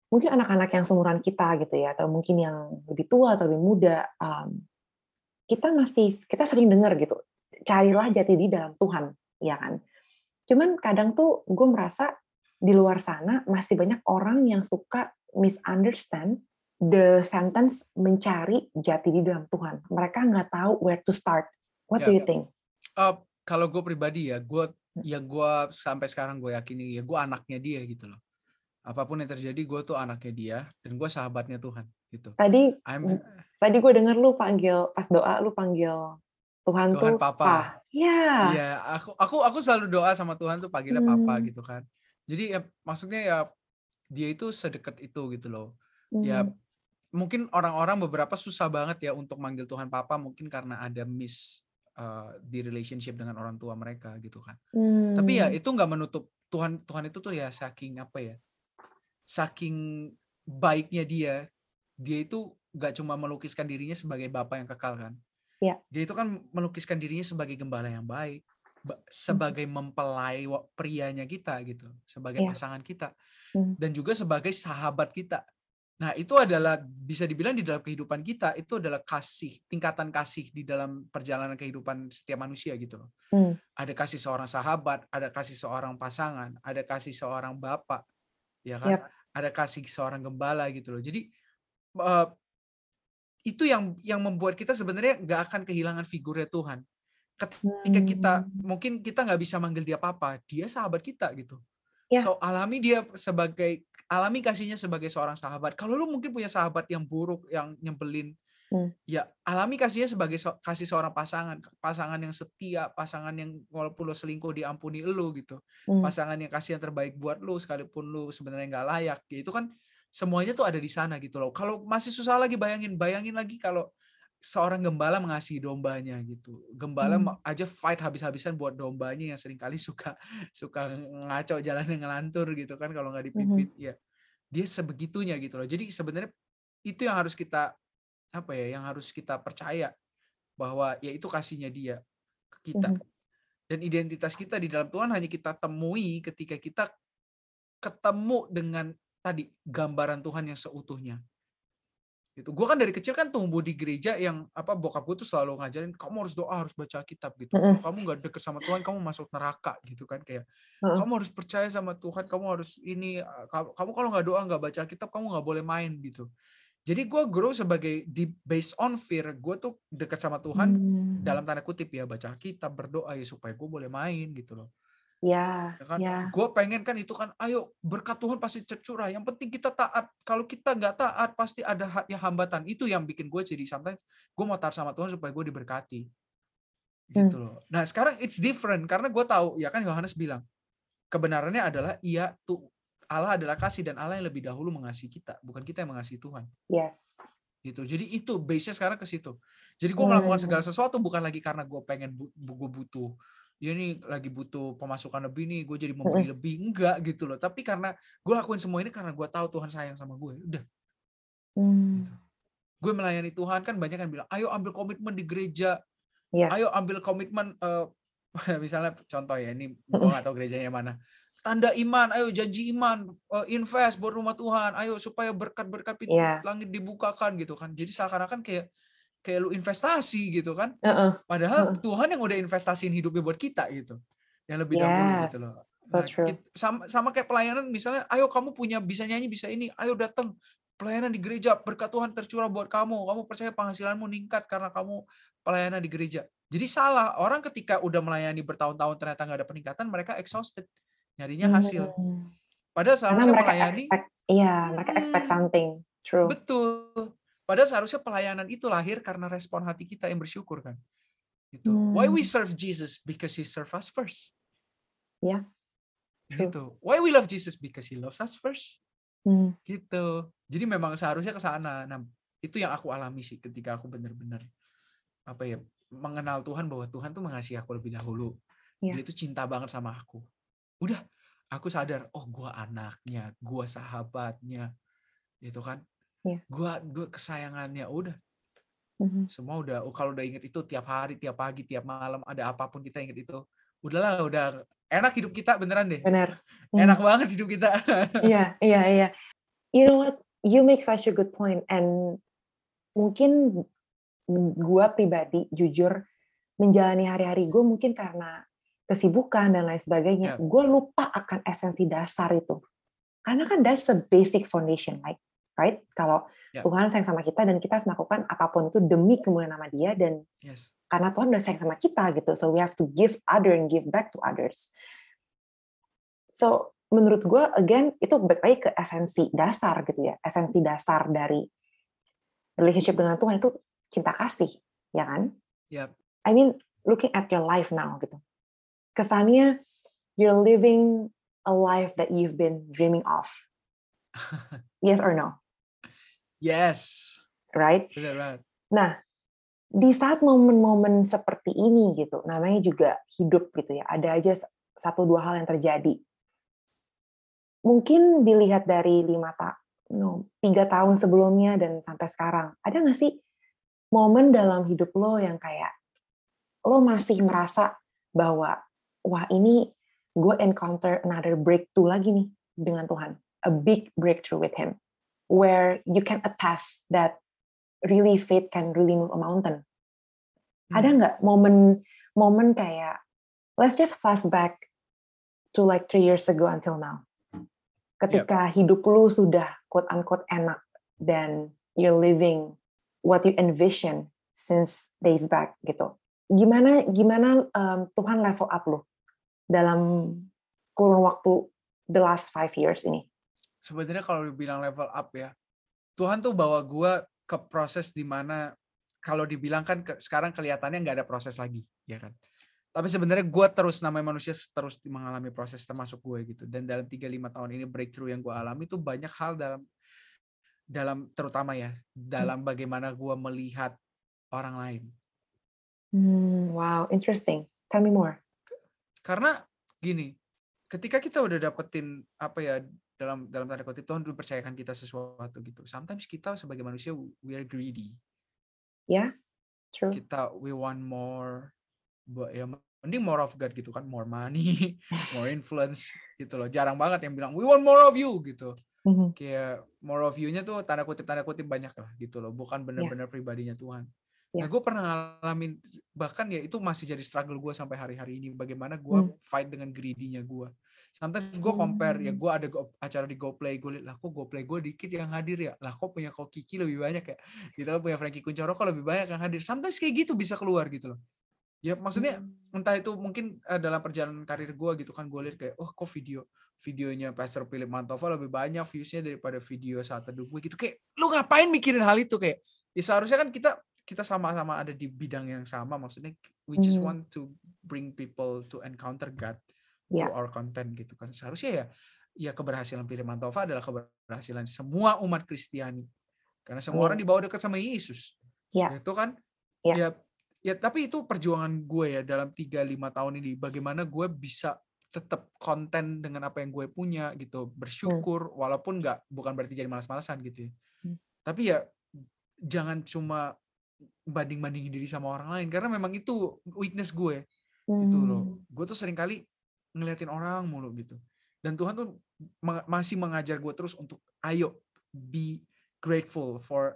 mungkin anak-anak yang seumuran kita gitu ya, atau mungkin yang lebih tua atau lebih muda, um, kita masih kita sering dengar gitu, carilah jati diri dalam Tuhan, ya kan? Cuman kadang tuh gue merasa di luar sana masih banyak orang yang suka misunderstand the sentence mencari jati diri dalam Tuhan. Mereka nggak tahu where to start. What do Ya. you think? Uh, kalau gue pribadi ya, gue ya gue sampai sekarang gue yakini ya gue anaknya dia gitu loh. Apa pun yang terjadi, gue tuh anaknya dia dan gue sahabatnya Tuhan gitu. Tadi I'm tadi gue denger lu panggil pas doa lu panggil Tuhan, Tuhan tuh Papa. Pa. Ya. Iya, aku aku aku selalu doa sama Tuhan tuh panggilnya papa Hmm. gitu kan. Jadi ya maksudnya ya dia itu sedekat itu gitu loh. Ya Hmm. mungkin orang-orang beberapa susah banget ya untuk manggil Tuhan papa mungkin karena ada miss uh, di relationship dengan orang tua mereka gitu kan. Tapi ya Hmm. itu nggak menutup Tuhan Tuhan itu tuh ya saking apa ya? Saking baiknya dia, dia itu nggak cuma melukiskan dirinya sebagai bapak yang kekal kan. Iya. Dia itu kan melukiskan dirinya sebagai gembala yang baik, ba- Hmm. sebagai mempelai prianya kita gitu, sebagai Iya. pasangan kita, Hmm. dan juga sebagai sahabat kita. Nah itu adalah bisa dibilang di dalam kehidupan kita itu adalah kasih, tingkatan kasih di dalam perjalanan kehidupan setiap manusia gitu loh. Hmm. Ada kasih seorang sahabat, ada kasih seorang pasangan, ada kasih seorang bapak, ya kan? Yap. Ada kasih seorang gembala gitu loh. Jadi eh, itu yang yang membuat kita sebenarnya nggak akan kehilangan figurnya Tuhan. Ketika kita Hmm. mungkin kita nggak bisa manggil dia papa, dia sahabat kita gitu. Ya. So alami dia sebagai alami kasihnya sebagai seorang sahabat. Kalau lu mungkin punya sahabat yang buruk, yang nyebelin, Hmm. ya alami kasihnya sebagai so- kasih seorang pasangan, pasangan yang setia, pasangan yang walaupun lo selingkuh diampuni lu gitu, Hmm. pasangan yang kasih yang terbaik buat lu sekalipun lu sebenarnya nggak layak, ya itu kan semuanya tuh ada di sana gitu loh. Kalau masih susah lagi bayangin, bayangin lagi kalau seorang gembala mengasihi dombanya gitu. Gembala Hmm. aja fight habis-habisan buat dombanya yang sering kali suka suka ngaco jalannya ngelantur gitu kan kalau nggak dipimpin. Ya, dia sebegitunya gitu loh. Jadi sebenarnya itu yang harus kita apa ya, yang harus kita percaya bahwa ya itu kasihnya dia ke kita. Mhm. Dan identitas kita di dalam Tuhan hanya kita temui ketika kita ketemu dengan tadi gambaran Tuhan yang seutuhnya. Gitu. Gue kan dari kecil kan tumbuh di gereja yang apa bokap gue tuh selalu ngajarin kamu harus doa, harus baca kitab gitu. Kalau kamu nggak deket sama Tuhan, kamu masuk neraka gitu kan kayak Heeh. kamu harus percaya sama Tuhan, kamu harus ini eh, kamu, kalau nggak doa nggak baca kitab kamu nggak boleh main gitu. Jadi gue grow sebagai di based on fear, gue tuh dekat sama Tuhan Hmm. dalam tanda kutip ya baca kitab berdoa ya supaya gue boleh main gitu loh. Ya, Ya kan? ya. Gue pengen kan itu kan, ayo berkat Tuhan pasti tercurah. Yang penting kita taat. Kalau kita nggak taat pasti ada ya hambatan. Itu yang bikin gue jadi sometimes gue mau taat sama Tuhan supaya gue diberkati. Gitu Hmm. loh. Nah sekarang it's different karena gue tahu ya kan Yohanes bilang kebenarannya adalah iya tuh Allah adalah kasih dan Allah yang lebih dahulu mengasihi kita, bukan kita yang mengasihi Tuhan. Yes. Gitu. Jadi itu base-nya sekarang ke situ. Jadi gue melakukan segala hmm. sesuatu bukan lagi karena gue pengen gue butuh ya ini lagi butuh pemasukan lebih nih, gue jadi memberi lebih enggak gitu loh. Tapi karena gue lakuin semua ini karena gue tahu Tuhan sayang sama gue. Udah. Hmm. Gitu. Gue melayani Tuhan kan banyak kan bilang, ayo ambil komitmen di gereja, yeah. ayo ambil komitmen uh, misalnya contoh ya ini gue gak tahu gerejanya mana tanda iman, ayo janji iman, uh, invest buat rumah Tuhan, ayo supaya berkat-berkat pintu yeah. langit dibukakan gitu kan. Jadi seakan-akan kayak kayak lu investasi gitu kan. Uh-uh. Padahal uh-uh. Tuhan yang udah investasiin hidupnya buat kita gitu. Yang lebih yes. dahulu gitu loh. So nah, true. sama, sama kayak pelayanan misalnya, ayo kamu punya bisa nyanyi, bisa ini, ayo datang pelayanan di gereja, berkat Tuhan tercurah buat kamu. Kamu percaya penghasilanmu meningkat karena kamu pelayanan di gereja. Jadi salah, orang ketika udah melayani bertahun-tahun ternyata nggak ada peningkatan, mereka exhausted nyarinya hasil. Hmm. Padahal seharusnya melayani expect, iya, mereka expect hmm. something. True. Betul. Padahal seharusnya pelayanan itu lahir karena respon hati kita yang bersyukur kan. Gitu. Hmm. Why we hmm. serve Jesus because he serve us first. Ya. Yeah. Gitu. Why we love Jesus because he loves us first. Hmm. Gitu. Jadi memang seharusnya ke sana. Nah, itu yang aku alami sih ketika aku benar-benar apa ya mengenal Tuhan bahwa Tuhan tuh mengasihi aku lebih dahulu. Yeah. Dia itu cinta banget sama aku udah aku sadar oh gue anaknya gue sahabatnya gitu kan yeah. gue gue kesayangannya udah mm-hmm. semua udah oh, kalau udah inget itu tiap hari tiap pagi tiap malam ada apa pun kita inget itu udahlah udah enak hidup kita beneran deh bener enak mm. banget hidup kita iya iya iya you know what you make such a good point and mungkin gue pribadi jujur menjalani hari-hari gue mungkin karena kesibukan dan lain sebagainya, yeah. gue lupa akan esensi dasar itu. Karena kan that's a basic foundation, like, right? Kalau yeah. Tuhan sayang sama kita dan kita harus melakukan apa pun itu demi kemuliaan nama Dia dan yes. karena Tuhan udah sayang sama kita gitu, so we have to give other and give back to others. So menurut gue, again itu balik lagi ke esensi dasar gitu ya, esensi dasar dari relationship dengan Tuhan itu cinta kasih, ya kan? Yep. I mean, looking at your life now gitu kesannya you're living a life that you've been dreaming of. yes or no? Yes. Right? right. Nah, di saat momen-momen seperti ini gitu, namanya juga hidup gitu ya, ada aja satu dua hal yang terjadi. Mungkin dilihat dari lima tak, no, tiga tahun sebelumnya dan sampai sekarang, ada nggak sih momen dalam hidup lo yang kayak lo masih merasa bahwa wah ini gue encounter another breakthrough lagi nih dengan Tuhan. A big breakthrough with Him. Where you can attest that really faith can really move a mountain. Hmm. Ada nggak momen momen kayak let's just flashback to like three years ago until now. Ketika yep. hidup lu sudah quote unquote enak dan you're living what you envision since days back gitu. Gimana gimana um, Tuhan level up lu dalam kurun waktu the last five years ini? Sebenarnya kalau dibilang level up ya, Tuhan tuh bawa gue ke proses di mana kalau dibilang kan ke, sekarang kelihatannya nggak ada proses lagi, ya kan? Tapi sebenarnya gue terus namanya manusia terus mengalami proses termasuk gue gitu. Dan dalam 3-5 tahun ini breakthrough yang gue alami itu banyak hal dalam dalam terutama ya dalam bagaimana gue melihat orang lain. Hmm, wow, interesting. Tell me more. Karena gini, ketika kita udah dapetin apa ya dalam dalam tanda kutip Tuhan dulu percayakan kita sesuatu gitu. Sometimes kita sebagai manusia we are greedy. Ya, yeah, true. Kita we want more, ya mending more of God gitu kan, more money, more influence gitu loh. Jarang banget yang bilang we want more of you gitu. Mm-hmm. Kayak more of you-nya tuh tanda kutip tanda kutip banyak lah gitu loh. Bukan benar-benar yeah. pribadinya Tuhan. Nah, gue pernah ngalamin bahkan ya itu masih jadi struggle gue sampai hari-hari ini bagaimana gue hmm. fight dengan greedy-nya gue. Sometimes gue compare ya hmm. gue ada go, acara di GoPlay gue liat lah kok GoPlay gue dikit yang hadir ya lah kok punya kok Kiki lebih banyak ya gitu punya Frankie Kuncoro kok lebih banyak yang hadir. Sometimes kayak gitu bisa keluar gitu loh. Ya maksudnya hmm. entah itu mungkin uh, dalam perjalanan karir gue gitu kan gue lihat kayak oh kok video videonya Pastor Philip Mantova lebih banyak viewsnya daripada video saat teduh gue gitu kayak lu ngapain mikirin hal itu kayak ya seharusnya kan kita kita sama-sama ada di bidang yang sama maksudnya we just hmm. want to bring people to encounter God Through our content gitu kan. Seharusnya ya ya keberhasilan Firman Tova adalah keberhasilan semua umat Kristiani. Karena semua Amin. orang dibawa dekat sama Yesus. Ya. Itu kan Ya. ya ya tapi itu perjuangan gue ya dalam 3 5 tahun ini bagaimana gue bisa tetap konten dengan apa yang gue punya gitu bersyukur walaupun nggak bukan berarti jadi malas-malasan gitu ya. Hmm. Tapi ya jangan cuma banding-bandingin diri sama orang lain karena memang itu weakness gue gitu loh. Hmm. Gue tuh sering kali ngeliatin orang mulu gitu. Dan Tuhan tuh ma- masih mengajar gue terus untuk ayo be grateful for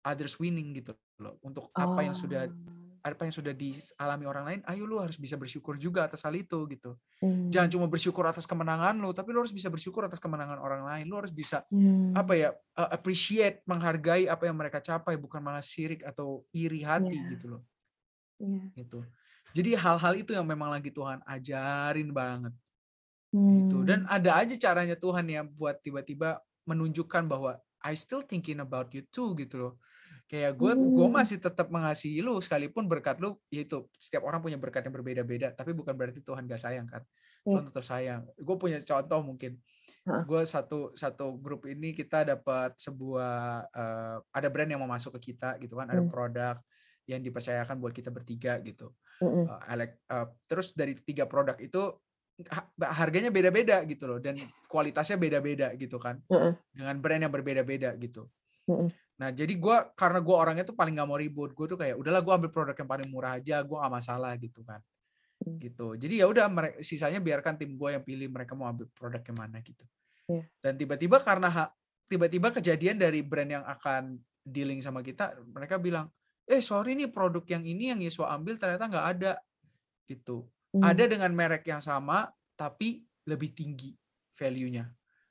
others winning gitu loh. Untuk apa yang sudah Oh. apa yang sudah dialami orang lain, ayo lu harus bisa bersyukur juga atas hal itu gitu. Hmm. Jangan cuma bersyukur atas kemenangan lu, tapi lu harus bisa bersyukur atas kemenangan orang lain. Lu harus bisa Hmm. apa ya uh, appreciate, menghargai apa yang mereka capai, bukan malah sirik atau iri hati Iya. gitu loh. Iya. Gitu. Jadi hal-hal itu yang memang lagi Tuhan ajarin banget Hmm. gitu. Dan ada aja caranya Tuhan ya buat tiba-tiba menunjukkan bahwa I still thinking about you too gitu loh. Kayak gue gue Hmm. masih tetap mengasihi lu sekalipun berkat lu yaitu setiap orang punya berkat yang berbeda-beda, tapi bukan berarti Tuhan gak sayang kan. Tuhan Iya. tetap sayang. Gue punya contoh mungkin. Gue satu satu grup ini kita dapat sebuah eh, ada brand yang mau masuk ke kita gitu kan, ada Hmm. produk yang dipercayakan buat kita bertiga gitu. Mm-mm. Uh, elek- uh, terus dari tiga produk itu ha- harganya beda-beda gitu loh dan kualitasnya beda-beda gitu kan Mm-mm. dengan brand yang berbeda-beda gitu. Mm-mm. Nah jadi gua karena gua orangnya tuh paling nggak mau ribut, gue tuh kayak udahlah gua ambil produk yang paling murah aja, gua nggak masalah gitu kan. Hmm. Gitu. Jadi ya udah sisanya biarkan tim gue yang pilih mereka mau ambil produk yang mana gitu. Iya. Dan tiba-tiba karena tiba-tiba kejadian dari brand yang akan dealing sama kita, mereka bilang, eh sorry nih produk yang ini yang Yesua ambil ternyata nggak ada gitu. Hmm. Ada dengan merek yang sama tapi lebih tinggi value-nya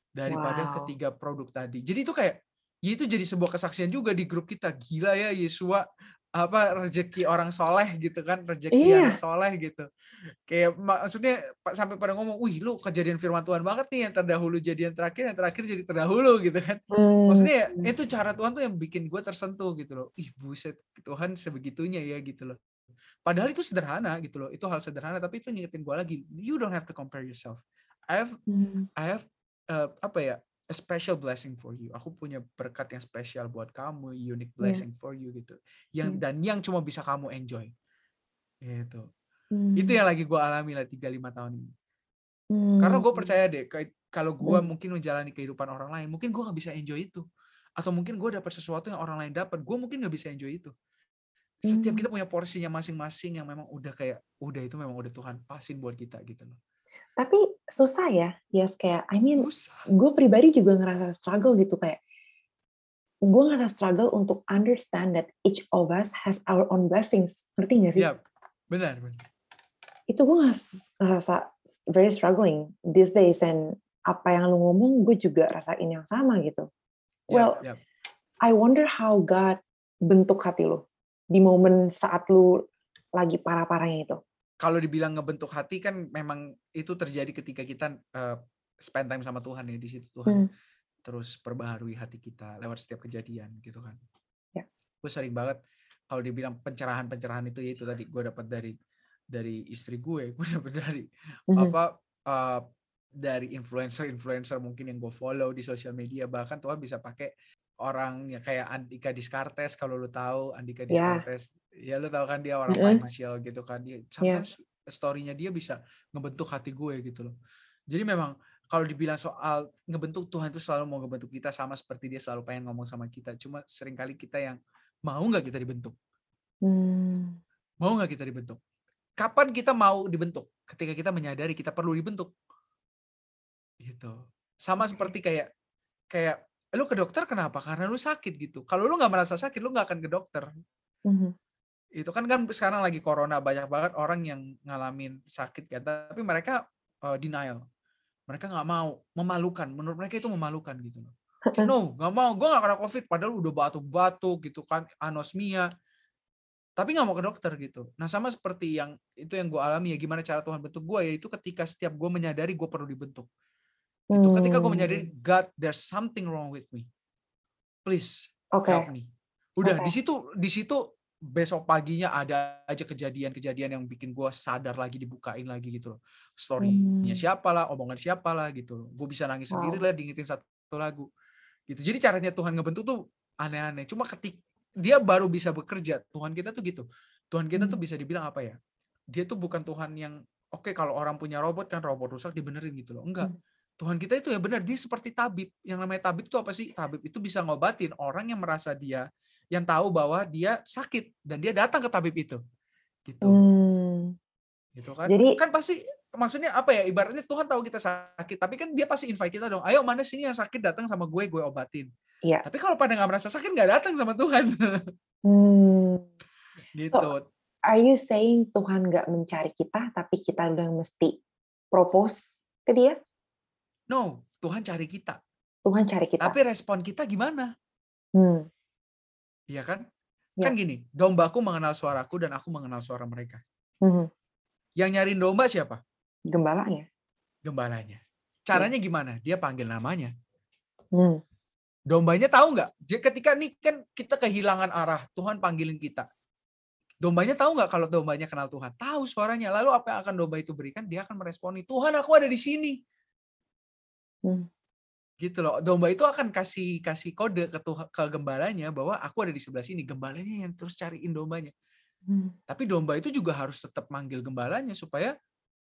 daripada Wow. ketiga produk tadi. Jadi itu kayak ya itu jadi sebuah kesaksian juga di grup kita. Gila ya Yesua apa rezeki orang soleh gitu kan, rezeki Iya. anak soleh gitu. Kayak maksudnya pa- sampai pada ngomong, "Wih, lu kejadian firman Tuhan banget nih yang terdahulu jadi yang terakhir, yang terakhir jadi terdahulu" gitu kan. Hmm. Maksudnya ya, itu cara Tuhan tuh yang bikin gue tersentuh gitu loh. Ih, buset, Tuhan sebegitunya ya gitu loh. Padahal itu sederhana gitu loh. Itu hal sederhana tapi itu ngingetin gue lagi, you don't have to compare yourself. I have Hmm. I have uh, apa ya? A special blessing for you. Aku punya berkat yang spesial buat kamu, unique Iya. blessing for you gitu. Yang Hmm. dan yang cuma bisa kamu enjoy. Gitu. Hmm. Itu yang lagi gue alami lah 3 5 tahun ini. Hmm. Karena gue percaya deh, kalau gue Hmm. mungkin menjalani kehidupan orang lain, mungkin gue nggak bisa enjoy itu. Atau mungkin gue dapat sesuatu yang orang lain dapat, gue mungkin nggak bisa enjoy itu. Setiap Hmm. kita punya porsinya masing-masing yang memang udah kayak, udah itu memang udah Tuhan pasin buat kita gitu loh. Tapi susah ya, yes kayak I mean gue pribadi juga ngerasa struggle gitu kayak gue ngerasa struggle untuk understand that each of us has our own blessings ngerti gak sih? Ya, benar, benar. Itu gue ngeras- ngerasa very struggling these days and apa yang lu ngomong gue juga rasain yang sama gitu. Well, ya. I wonder how God bentuk hati lu di momen saat lu lagi parah-parahnya itu. Kalau dibilang ngebentuk hati kan memang itu terjadi ketika kita eh, spend time sama Tuhan ya di situ Tuhan Hmm. terus perbaharui hati kita lewat setiap kejadian gitu kan. Ya. Gue sering banget kalau dibilang pencerahan-pencerahan itu ya itu tadi gue dapat dari dari istri gue, gue dapat dari Mhm. apa uh, dari influencer-influencer mungkin yang gue follow di sosial media bahkan Tuhan bisa pakai orang yang kayak Andika Diskartes kalau lu tahu Andika Ya. Diskartes ya lu tahu kan dia orang Mm-mm. financial gitu kan dia sometimes story-nya dia bisa ngebentuk hati gue gitu loh. Jadi memang kalau dibilang soal ngebentuk Tuhan itu selalu mau ngebentuk kita sama seperti dia selalu pengen ngomong sama kita. Cuma sering kali kita yang mau nggak kita dibentuk? Hmm. mau nggak kita dibentuk? Kapan kita mau dibentuk? Ketika kita menyadari kita perlu dibentuk. Gitu. Sama seperti kayak kayak lu ke dokter kenapa? Karena lu sakit gitu. Kalau lu nggak merasa sakit lu nggak akan ke dokter. Mhm. Itu kan kan sekarang lagi corona banyak banget orang yang ngalamin sakit kan tapi mereka uh, denial. Mereka nggak mau memalukan. Menurut mereka itu memalukan gitu loh. No nggak mau gue nggak kena covid padahal udah batuk-batuk gitu kan anosmia. Tapi nggak mau ke dokter gitu. Nah sama seperti yang itu yang gue alami ya gimana cara Tuhan bentuk gue yaitu ketika setiap gue menyadari gue perlu dibentuk. Itu ketika gue menyadari Hmm. God there's something wrong with me. Please Oke. help me. Udah Oke. di situ di situ besok paginya ada aja kejadian-kejadian yang bikin gue sadar lagi dibukain lagi gitu loh. Story-nya Hmm. siapa lah, omongan siapa lah gitu loh. Gue bisa nangis sendiri Wow. lah diingetin satu lagu. Gitu. Jadi caranya Tuhan ngebentuk tuh aneh-aneh. Cuma ketik dia baru bisa bekerja. Tuhan kita tuh gitu. Tuhan kita tuh Hmm. bisa dibilang apa ya? Dia tuh bukan Tuhan yang oke kalau orang punya robot kan robot rusak dibenerin gitu loh. Enggak. Hmm. Tuhan kita itu ya benar dia seperti tabib. Yang namanya tabib itu apa sih? Tabib itu bisa ngobatin orang yang merasa dia yang tahu bahwa dia sakit dan dia datang ke tabib itu. Gitu. Hmm. Gitu kan? Jadi- kan pasti maksudnya apa ya? Ibaratnya Tuhan tahu kita sakit, tapi kan dia pasti invite kita dong. Ayo mana sini yang sakit datang sama gue, gue obatin. Iya. Tapi kalau pada nggak merasa sakit nggak datang sama Tuhan. Hmm. gitu. Are you saying Tuhan nggak mencari kita, tapi kita udah mesti propose ke dia? No, Tuhan cari kita. Tuhan cari kita. Tapi respon kita gimana? Hmm. Iya kan? Ya. Kan gini, dombaku mengenal suaraku dan aku mengenal suara mereka. Hmm. Yang nyariin domba siapa? Gembalanya. Gembalanya. Caranya gimana? Dia panggil namanya. Hmm. Dombanya tahu nggak? Ketika nih kan kita kehilangan arah, Tuhan panggilin kita. Dombanya tahu nggak kalau dombanya kenal Tuhan? Tahu suaranya. Lalu apa yang akan domba itu berikan? Dia akan meresponi, Tuhan aku ada di sini. Hmm. Gitu loh. Domba itu akan kasih kasih kode ke, Tuhan, ke gembalanya bahwa aku ada di sebelah sini. Gembalanya yang terus cariin dombanya. Hmm. Tapi domba itu juga harus tetap manggil gembalanya supaya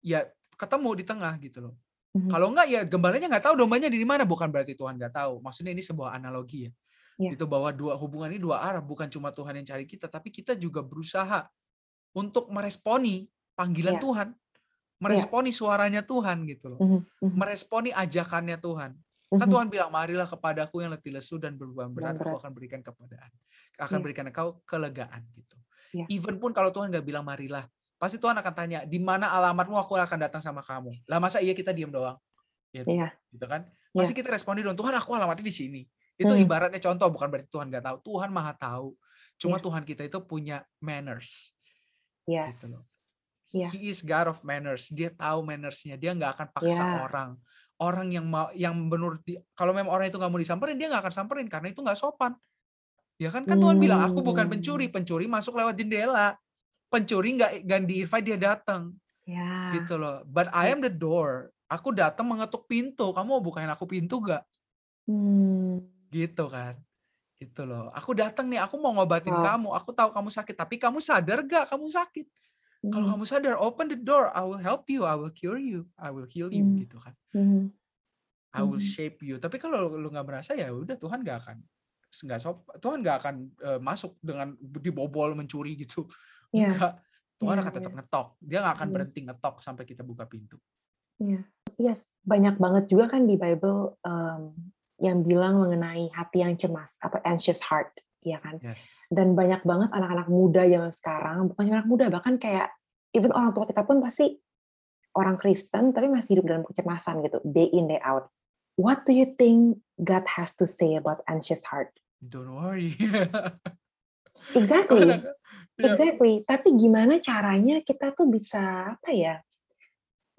ya ketemu di tengah gitu loh. Hmm. Kalau enggak ya gembalanya nggak tahu dombanya di mana bukan berarti Tuhan nggak tahu. Maksudnya ini sebuah analogi ya. Iya. Itu bahwa dua hubungan ini dua arah bukan cuma Tuhan yang cari kita tapi kita juga berusaha untuk meresponi panggilan Iya. Tuhan, meresponi suaranya Tuhan gitu loh. Hmm. Hmm. Meresponi ajakannya Tuhan. Kan Hmm. Tuhan bilang marilah kepadaku yang letih lesu dan berbeban berat aku akan berikan kepadaan. Akan Iya. berikan engkau kelegaan gitu. Iya. Even pun kalau Tuhan nggak bilang marilah, pasti Tuhan akan tanya di mana alamatmu aku akan datang sama kamu. Lah masa iya kita diam doang? Iya. gitu kan Iya. pasti kita respondi dong Tuhan aku alamatnya di sini itu Hmm. ibaratnya contoh bukan berarti Tuhan nggak tahu Tuhan maha tahu cuma Iya. Tuhan kita itu punya manners Yes. gitu loh Iya. He is God of manners dia tahu mannersnya dia nggak akan paksa Iya. orang orang yang mau yang menurut kalau memang orang itu nggak mau disamperin dia nggak akan samperin karena itu nggak sopan. Ya kan? Kan Tuhan bilang aku bukan Hmm. pencuri pencuri masuk lewat jendela. Pencuri nggak di invite dia datang Ya. gitu loh. But I am the door. Aku datang mengetuk pintu. Kamu mau bukain aku pintu gak Hmm. gitu kan. Gitu loh. Aku datang nih aku mau ngobatin Wow. kamu. Aku tahu kamu sakit tapi kamu sadar gak kamu sakit kalau Hmm. kamu sadar open the door I will help you I will cure you I will heal you Hmm. gitu kan Hmm. I will Mhm. shape you tapi kalau lu nggak merasa ya udah Tuhan gak akan nggak sop Tuhan nggak akan eh, masuk dengan dibobol mencuri gitu enggak Tuhan Iya, akan tetap ngetok dia nggak akan Hmm. berhenti ngetok sampai kita buka pintu Iya, yes, banyak banget juga kan di Bible em, yang bilang mengenai hati yang cemas atau anxious heart, ya kan? yes Dan banyak banget anak-anak muda zaman sekarang, bukan anak muda, bahkan kayak even orang tua kita pun pasti orang Kristen tapi masih hidup dalam kecemasan gitu, day in day out. What do you think God has to say about anxious heart? don't worry Exactly, ya, exactly. Tapi gimana caranya kita tuh bisa apa ya?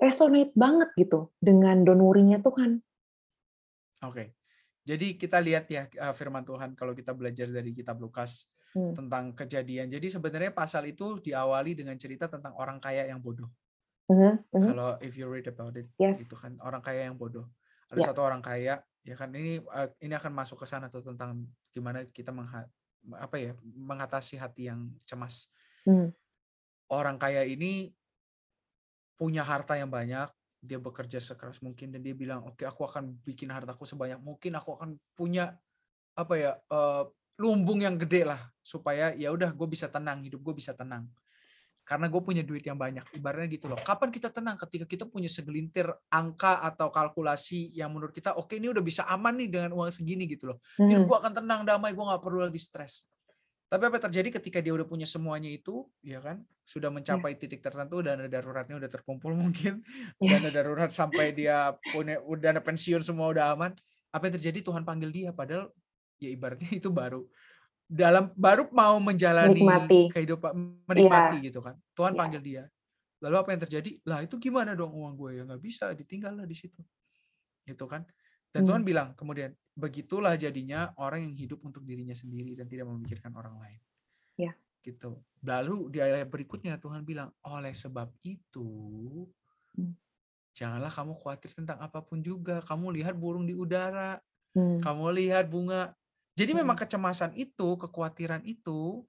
Resonate banget gitu dengan don't worry-nya Tuhan. Oke. Jadi kita lihat ya uh, firman Tuhan kalau kita belajar dari kitab Lukas Hmm. tentang kejadian. Jadi sebenarnya pasal itu diawali dengan cerita tentang orang kaya yang bodoh. Mhm. Kalau if you read about it Yes. itu kan orang kaya yang bodoh. Ada Ya. satu orang kaya ya kan ini uh, ini akan masuk ke sana tuh tentang gimana kita mengha- apa ya mengatasi hati yang cemas. Hmm. Orang kaya ini punya harta yang banyak, dia bekerja sekeras mungkin dan dia bilang, "Oke, aku akan bikin hartaku sebanyak mungkin, aku akan punya apa ya, eh, lumbung yang gede lah supaya ya udah gue bisa tenang, hidup gue bisa tenang." Karena gue punya duit yang banyak. Ibaratnya gitu loh. Kapan kita tenang? Ketika kita punya segelintir angka atau kalkulasi yang menurut kita, oke ini udah bisa aman nih dengan uang segini gitu loh. Mhm. gue akan tenang, damai, gue nggak perlu lagi stres. Tapi apa terjadi ketika dia udah punya semuanya itu, ya kan, sudah mencapai titik tertentu dana daruratnya udah terkumpul mungkin, Iya. dana darurat sampai dia punya dana pensiun semua udah aman. Apa yang terjadi? Tuhan panggil dia, padahal ya ibaratnya itu baru dalam baru mau menjalani Menikmati. kehidupan menikmati Iya. gitu kan. Tuhan Iya. panggil dia. Lalu apa yang terjadi? Lah itu gimana dong uang gue ya nggak bisa ditinggal lah di situ. Gitu kan. Dan Tuhan Hmm. bilang kemudian begitulah jadinya orang yang hidup untuk dirinya sendiri dan tidak memikirkan orang lain. Ya. Gitu. Lalu di ayat berikutnya Tuhan bilang, oleh sebab itu Hmm. janganlah kamu khawatir tentang apa pun juga. Kamu lihat burung di udara, Hmm. kamu lihat bunga. Jadi memang Hmm. kecemasan itu, kekhawatiran itu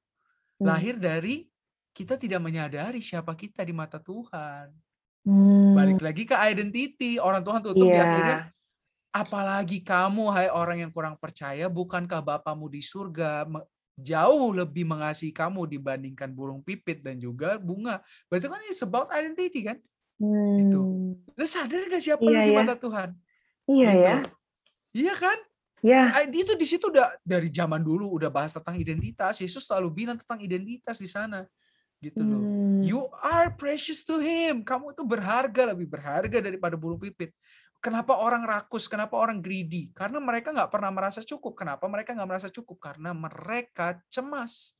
Hmm. lahir dari kita tidak menyadari siapa kita di mata Tuhan. Hmm. Balik lagi ke identity. Orang Tuhan tutup di Iya. akhirnya apalagi kamu hai orang yang kurang percaya bukankah Bapamu di surga jauh lebih mengasihi kamu dibandingkan burung pipit dan juga bunga berarti kan it's about identity kan Itu. Hmm. lu sadar gak siapa Iya lu di ya. mata Tuhan Iya Gitu. ya. iya kan Ya. Itu di situ udah dari zaman dulu udah bahas tentang identitas Yesus selalu bilang tentang identitas di sana gitu loh Hmm. You are precious to him. Kamu itu berharga, lebih berharga daripada burung pipit. Kenapa orang rakus? Kenapa orang greedy? Karena mereka nggak pernah merasa cukup. Kenapa mereka nggak merasa cukup? Karena mereka cemas.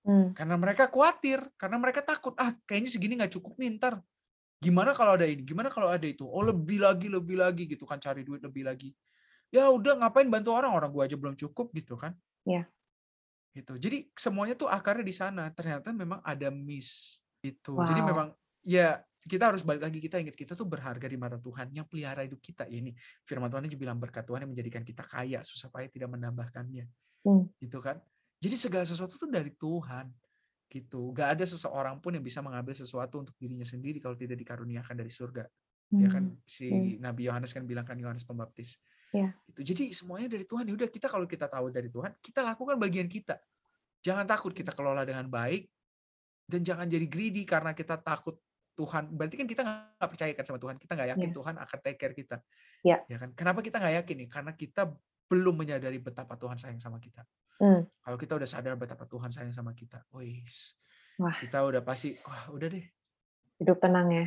Hmm. Karena mereka khawatir. Karena mereka takut. Ah, kayaknya segini nggak cukup nih ntar. Gimana kalau ada ini? Gimana kalau ada itu? Oh, lebih lagi, lebih lagi gitu kan. Cari duit lebih lagi. Ya udah ngapain bantu orang? Orang gua aja belum cukup gitu kan. Iya. Gitu. Jadi semuanya tuh akarnya di sana. Ternyata memang ada miss itu. Jadi Wow. memang ya kita harus balik lagi kita ingat kita tuh berharga di mata Tuhan yang pelihara hidup kita. Ya, ini firman Tuhan juga bilang berkat Tuhan yang menjadikan kita kaya susah payah tidak menambahkannya. Hmm. Gitu kan. Jadi segala sesuatu tuh dari Tuhan. Gitu. Gak ada seseorang pun yang bisa mengambil sesuatu untuk dirinya sendiri kalau tidak dikaruniakan dari surga. Ya kan Hmm. si Nabi Yohanes kan bilang kan Yohanes Pembaptis. Ya. Itu. Jadi semuanya dari Tuhan. Ya udah kita kalau kita tahu dari Tuhan, kita lakukan bagian kita. Jangan takut kita kelola dengan baik dan jangan jadi greedy karena kita takut Tuhan. Berarti kan kita nggak percaya kan sama Tuhan. Kita nggak yakin Ya. Tuhan akan take care kita. Ya. kan? Kenapa kita nggak yakin nih? Karena kita belum menyadari betapa Tuhan sayang sama kita. Hmm. Kalau kita udah sadar betapa Tuhan sayang sama kita, wis, Wah. kita udah pasti, wah udah deh, Hidup tenang ya.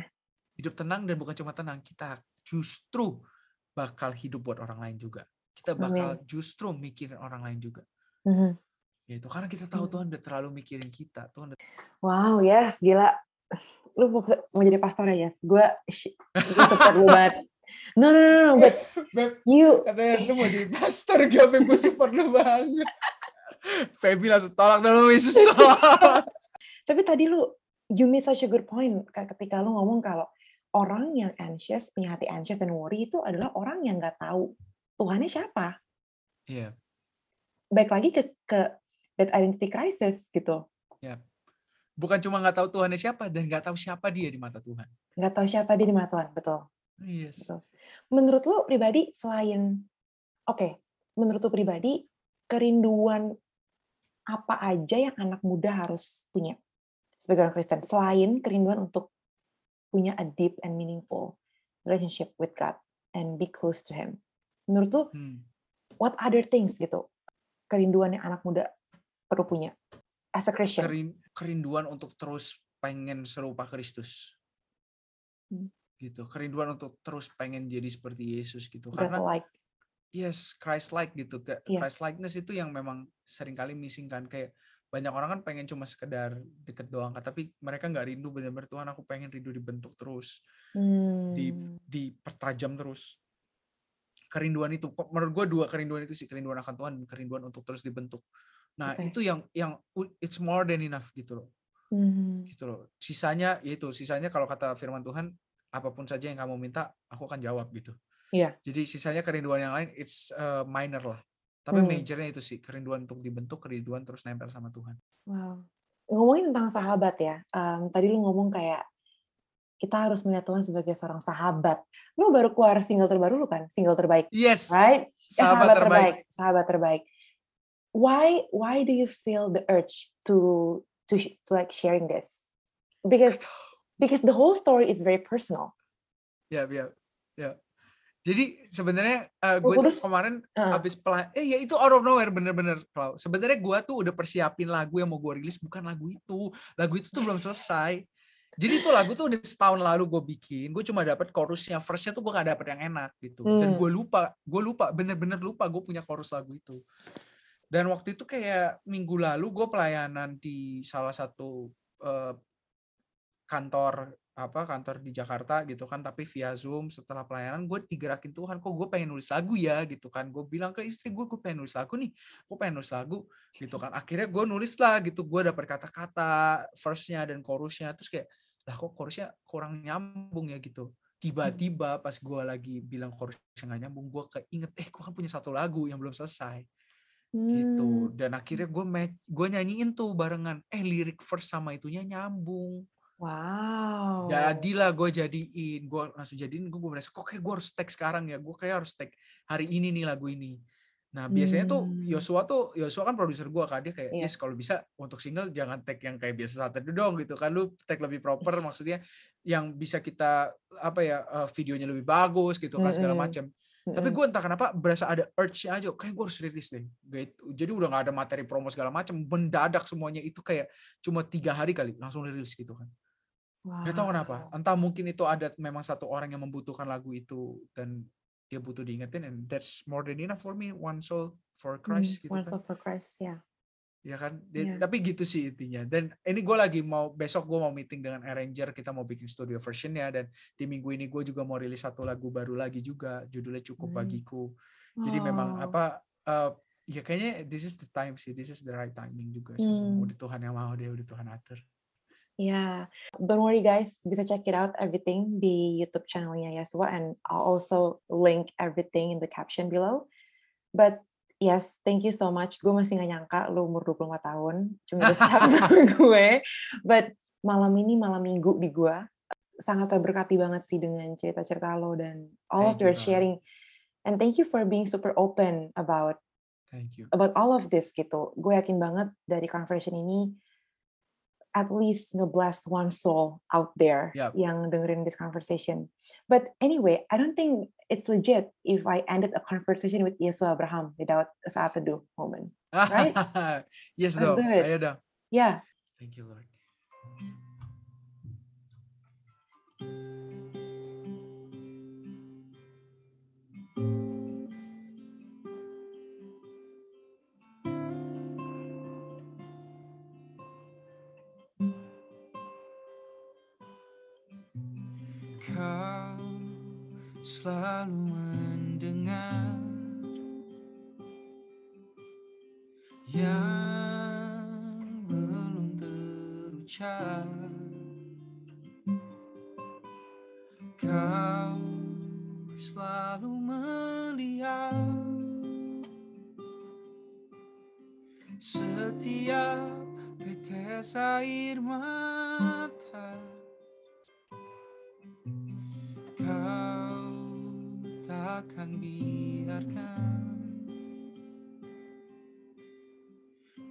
hidup tenang dan bukan cuma tenang, kita justru bakal hidup buat orang lain juga. Kita bakal justru mikirin orang lain juga. Mhm. Gitu. Karena kita tahu Hmm. Tuhan udah terlalu mikirin kita. Tuhan udah Wow, yes, gila. Lu mau mau jadi pastor ya, yes? Gue gue support lu banget. No, no, no, no, but Beb, you, katanya lu mau jadi pastor gak Beb, gue support lu banget. Feby langsung tolak dulu, Yesus tolak. tapi tadi lu, you made such a good point ketika lu ngomong kalau orang yang anxious, punya hati anxious dan worry itu adalah orang yang nggak tahu Tuhannya siapa. Iya, Baik lagi ke, ke that identity crisis gitu. Bukan cuma nggak tahu Tuhannya siapa dan nggak tahu siapa dia di mata Tuhan. Nggak tahu siapa dia di mata Tuhan, betul. Yes. Betul. Menurut lu pribadi selain, oke, menurut lu pribadi kerinduan apa aja yang anak muda harus punya sebagai orang Kristen selain kerinduan untuk punya a deep and meaningful relationship with God and be close to Him. Menurut lu Hmm. what other things gitu kerinduan yang anak muda perlu punya as a Christian? Kerin- kerinduan untuk terus pengen serupa Kristus. Hmm. Gitu. Kerinduan untuk terus pengen jadi seperti Yesus gitu. God Karena like, yes, Christ-like gitu. Ke Iya. Christ-likeness itu yang memang sering kali missing kan kayak banyak orang kan pengen cuma sekedar deket doang kan, tapi mereka nggak rindu benar-benar Tuhan aku pengen rindu dibentuk terus, di hmm, dipertajam terus. Kerinduan itu menurut gue dua kerinduan itu sih kerinduan akan Tuhan dan kerinduan untuk terus dibentuk. Nah, Oke. itu yang yang it's more than enough gitu loh. hmm, Gitu loh. Sisanya yaitu sisanya kalau kata firman Tuhan apa pun saja yang kamu minta aku akan jawab gitu. Iya. Jadi sisanya kerinduan yang lain it's uh, minor lah. Tapi Hmm. majornya itu sih kerinduan untuk dibentuk, kerinduan terus nempel sama Tuhan. Wow. Ngomongin tentang sahabat ya, em, tadi lu ngomong kayak kita harus melihat Tuhan sebagai seorang sahabat. Lu baru keluar single terbaru lu kan, single terbaik, Yes. right? Eh, Sahabat, terbaik. sahabat terbaik. Why why do you feel the urge to to to like sharing this? Because because the whole story is very personal. Ya, ya, ya. Jadi sebenarnya uh, gue tuh kemarin uh, habis pelan eh ya itu out of nowhere bener-bener Klau. Sebenarnya gue tuh udah persiapin lagu yang mau gue rilis bukan lagu itu. Lagu itu tuh belum selesai. Jadi itu lagu tuh udah setahun lalu gue bikin. Gue cuma dapat chorusnya, verse-nya tuh gue gak dapet yang enak gitu. Dan Hmm. gue lupa, gue lupa, bener-bener lupa gue punya chorus lagu itu. Dan waktu itu kayak minggu lalu gue pelayanan di salah satu eh, kantor apa kantor di Jakarta gitu kan tapi via Zoom setelah pelayanan gue digerakin Tuhan kok gue pengen nulis lagu ya? gitu kan. Gue bilang ke istri gue gue pengen nulis lagu nih gue pengen nulis lagu. Gitu kan. Akhirnya gue nulis lah gitu gue dapet kata-kata verse-nya dan chorusnya. Terus kayak lah kok chorusnya kurang nyambung ya? gitu. Tiba-tiba pas gue lagi bilang chorusnya nggak nyambung gue keinget eh gue kan punya satu lagu yang belum selesai gitu Hmm. dan akhirnya gue gue nyanyiin tuh barengan eh lirik verse sama itunya nyambung Wow. jadilah gue jadiin gue langsung jadiin gue merasa kok kayak gue harus tag sekarang ya gue kayak harus tag hari ini nih lagu ini nah biasanya tuh Hmm. Yosua tuh Yosua kan produser gue kan dia kayak Iya. yes kalau bisa untuk single jangan tag yang kayak biasa saat itu dong gitu kan lu tag lebih proper maksudnya yang bisa kita apa ya eh, videonya lebih bagus gitu kan segala Mm-mm. Macam tapi gue entah kenapa berasa ada urge aja kayak gue harus rilis deh jadi udah nggak ada materi promo segala macam mendadak semuanya itu kayak cuma tiga hari kali langsung rilis gitu kan Gak tahu kenapa. Wow. Entah mungkin itu ada memang satu orang yang membutuhkan lagu itu dan dia butuh diingetin and that's more than enough for me one soul for Christ Hmm, gitu One kan. Soul for Christ, ya. Ya kan. Iya. Tapi gitu sih intinya. Dan ini gue lagi mau besok gue mau meeting dengan arranger kita mau bikin studio versionnya dan di minggu ini gue juga mau rilis satu lagu baru lagi juga judulnya cukup Hmm. bagiku. Jadi memang Oh. apa eh, ya kayaknya this is the time sih, this is the right timing juga sih. Hmm. Udah Tuhan yang mau deh, udah Tuhan atur. Ya, don't worry guys, bisa check it out everything di YouTube channelnya Yasua and I'll also link everything in the caption below. But yes, thank you so much. Gue masih gak nyangka lu umur 24 tahun, cuma bisa sama gue. But malam ini malam minggu di gue sangat terberkati banget sih dengan cerita-cerita lo dan all of Thank you your banget. sharing. And thank you for being super open about Thank you. about all of this gitu. Gue yakin banget dari conversation ini at least ngebless one soul out there Yap. yang dengerin this conversation. But anyway, I don't think it's legit if I ended a conversation with Yesus Abraham without a saat teduh moment. Right? yes Let's dong. do it. Ayo dong. Yeah. Thank you Lord. Selalu mendengar yang belum terucap. Kau selalu melihat setiap tetes air mata. Takkan biarkan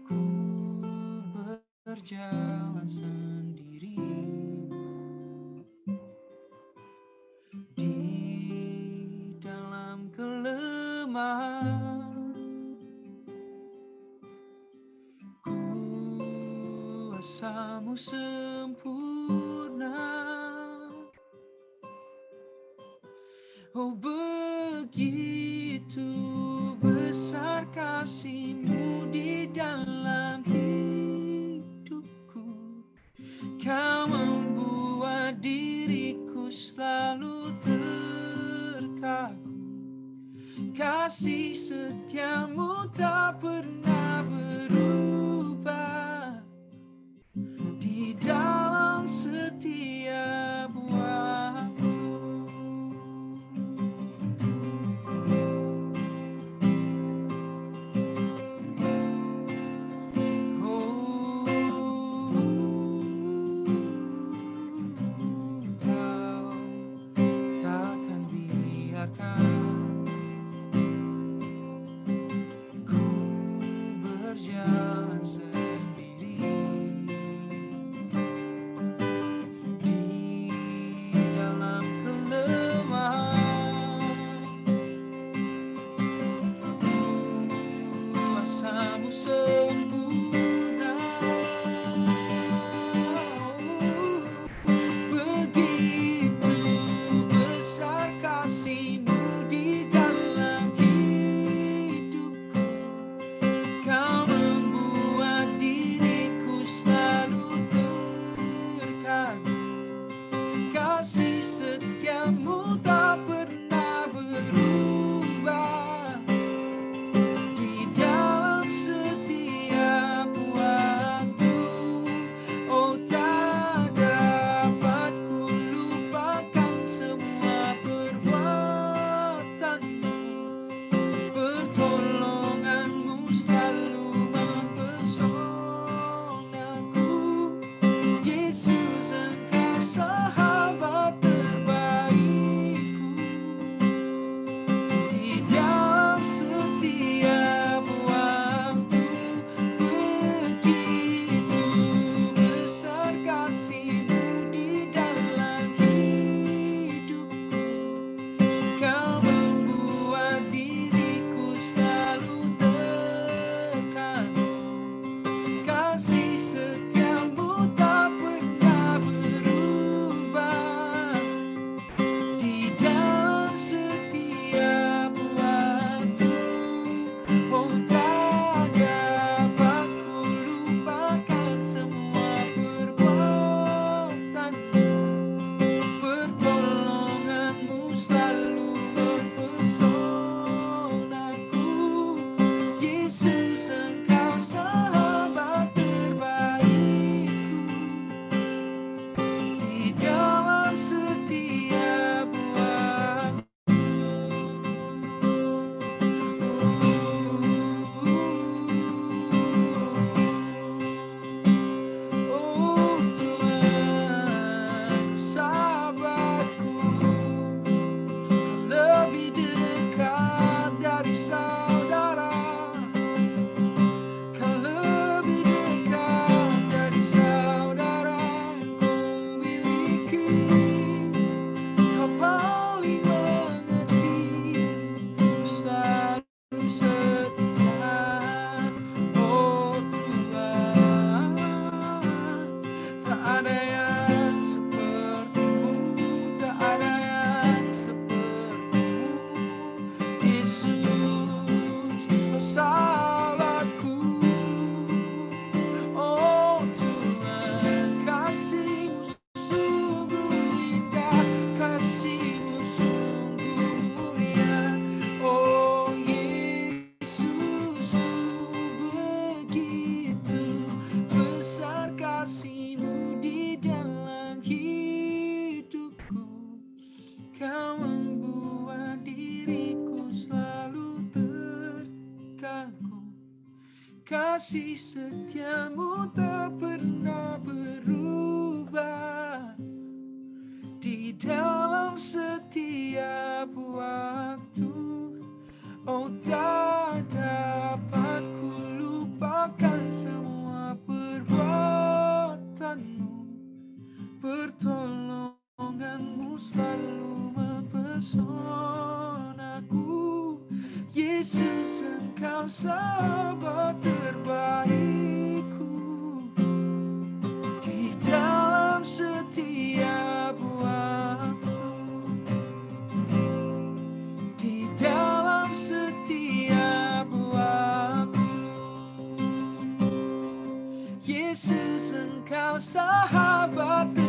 ku berjalan sendiri Yesus engkau sahabat terbaikku. Di dalam setiap waktu. Di dalam setiap waktu. Yesus engkau sahabat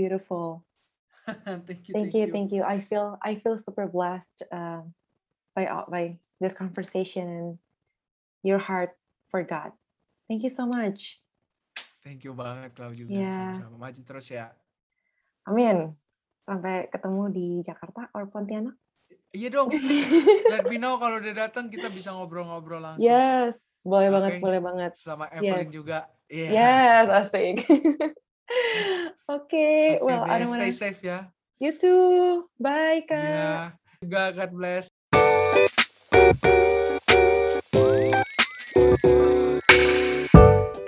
beautiful. thank you, Thank you, thank you. I feel I feel super blessed uh, by by this conversation and your heart for God. Thank you so much. Thank you banget Clau juga. Sama-sama. Maju terus ya. Amin. Sampai ketemu di Jakarta or Pontianak. Iya dong. Let me know kalau udah datang kita bisa ngobrol-ngobrol langsung. Yes, boleh banget, Oke. boleh banget. Sama Evelyn Yes. juga. Iya. Yes, asik. Oke, Oke well, I don't stay wanna. Stay safe ya. You too. Bye, Kak. Iya. Juga God bless.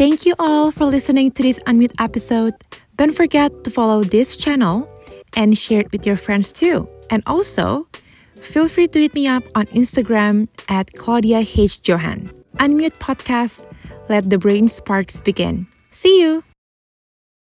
Thank you all for listening to this Unmute episode. Don't forget to follow this channel and share it with your friends too. And also, feel free to hit me up on Instagram at Claudia H. Johan. Unmute Podcast. Let the brain sparks begin. See you.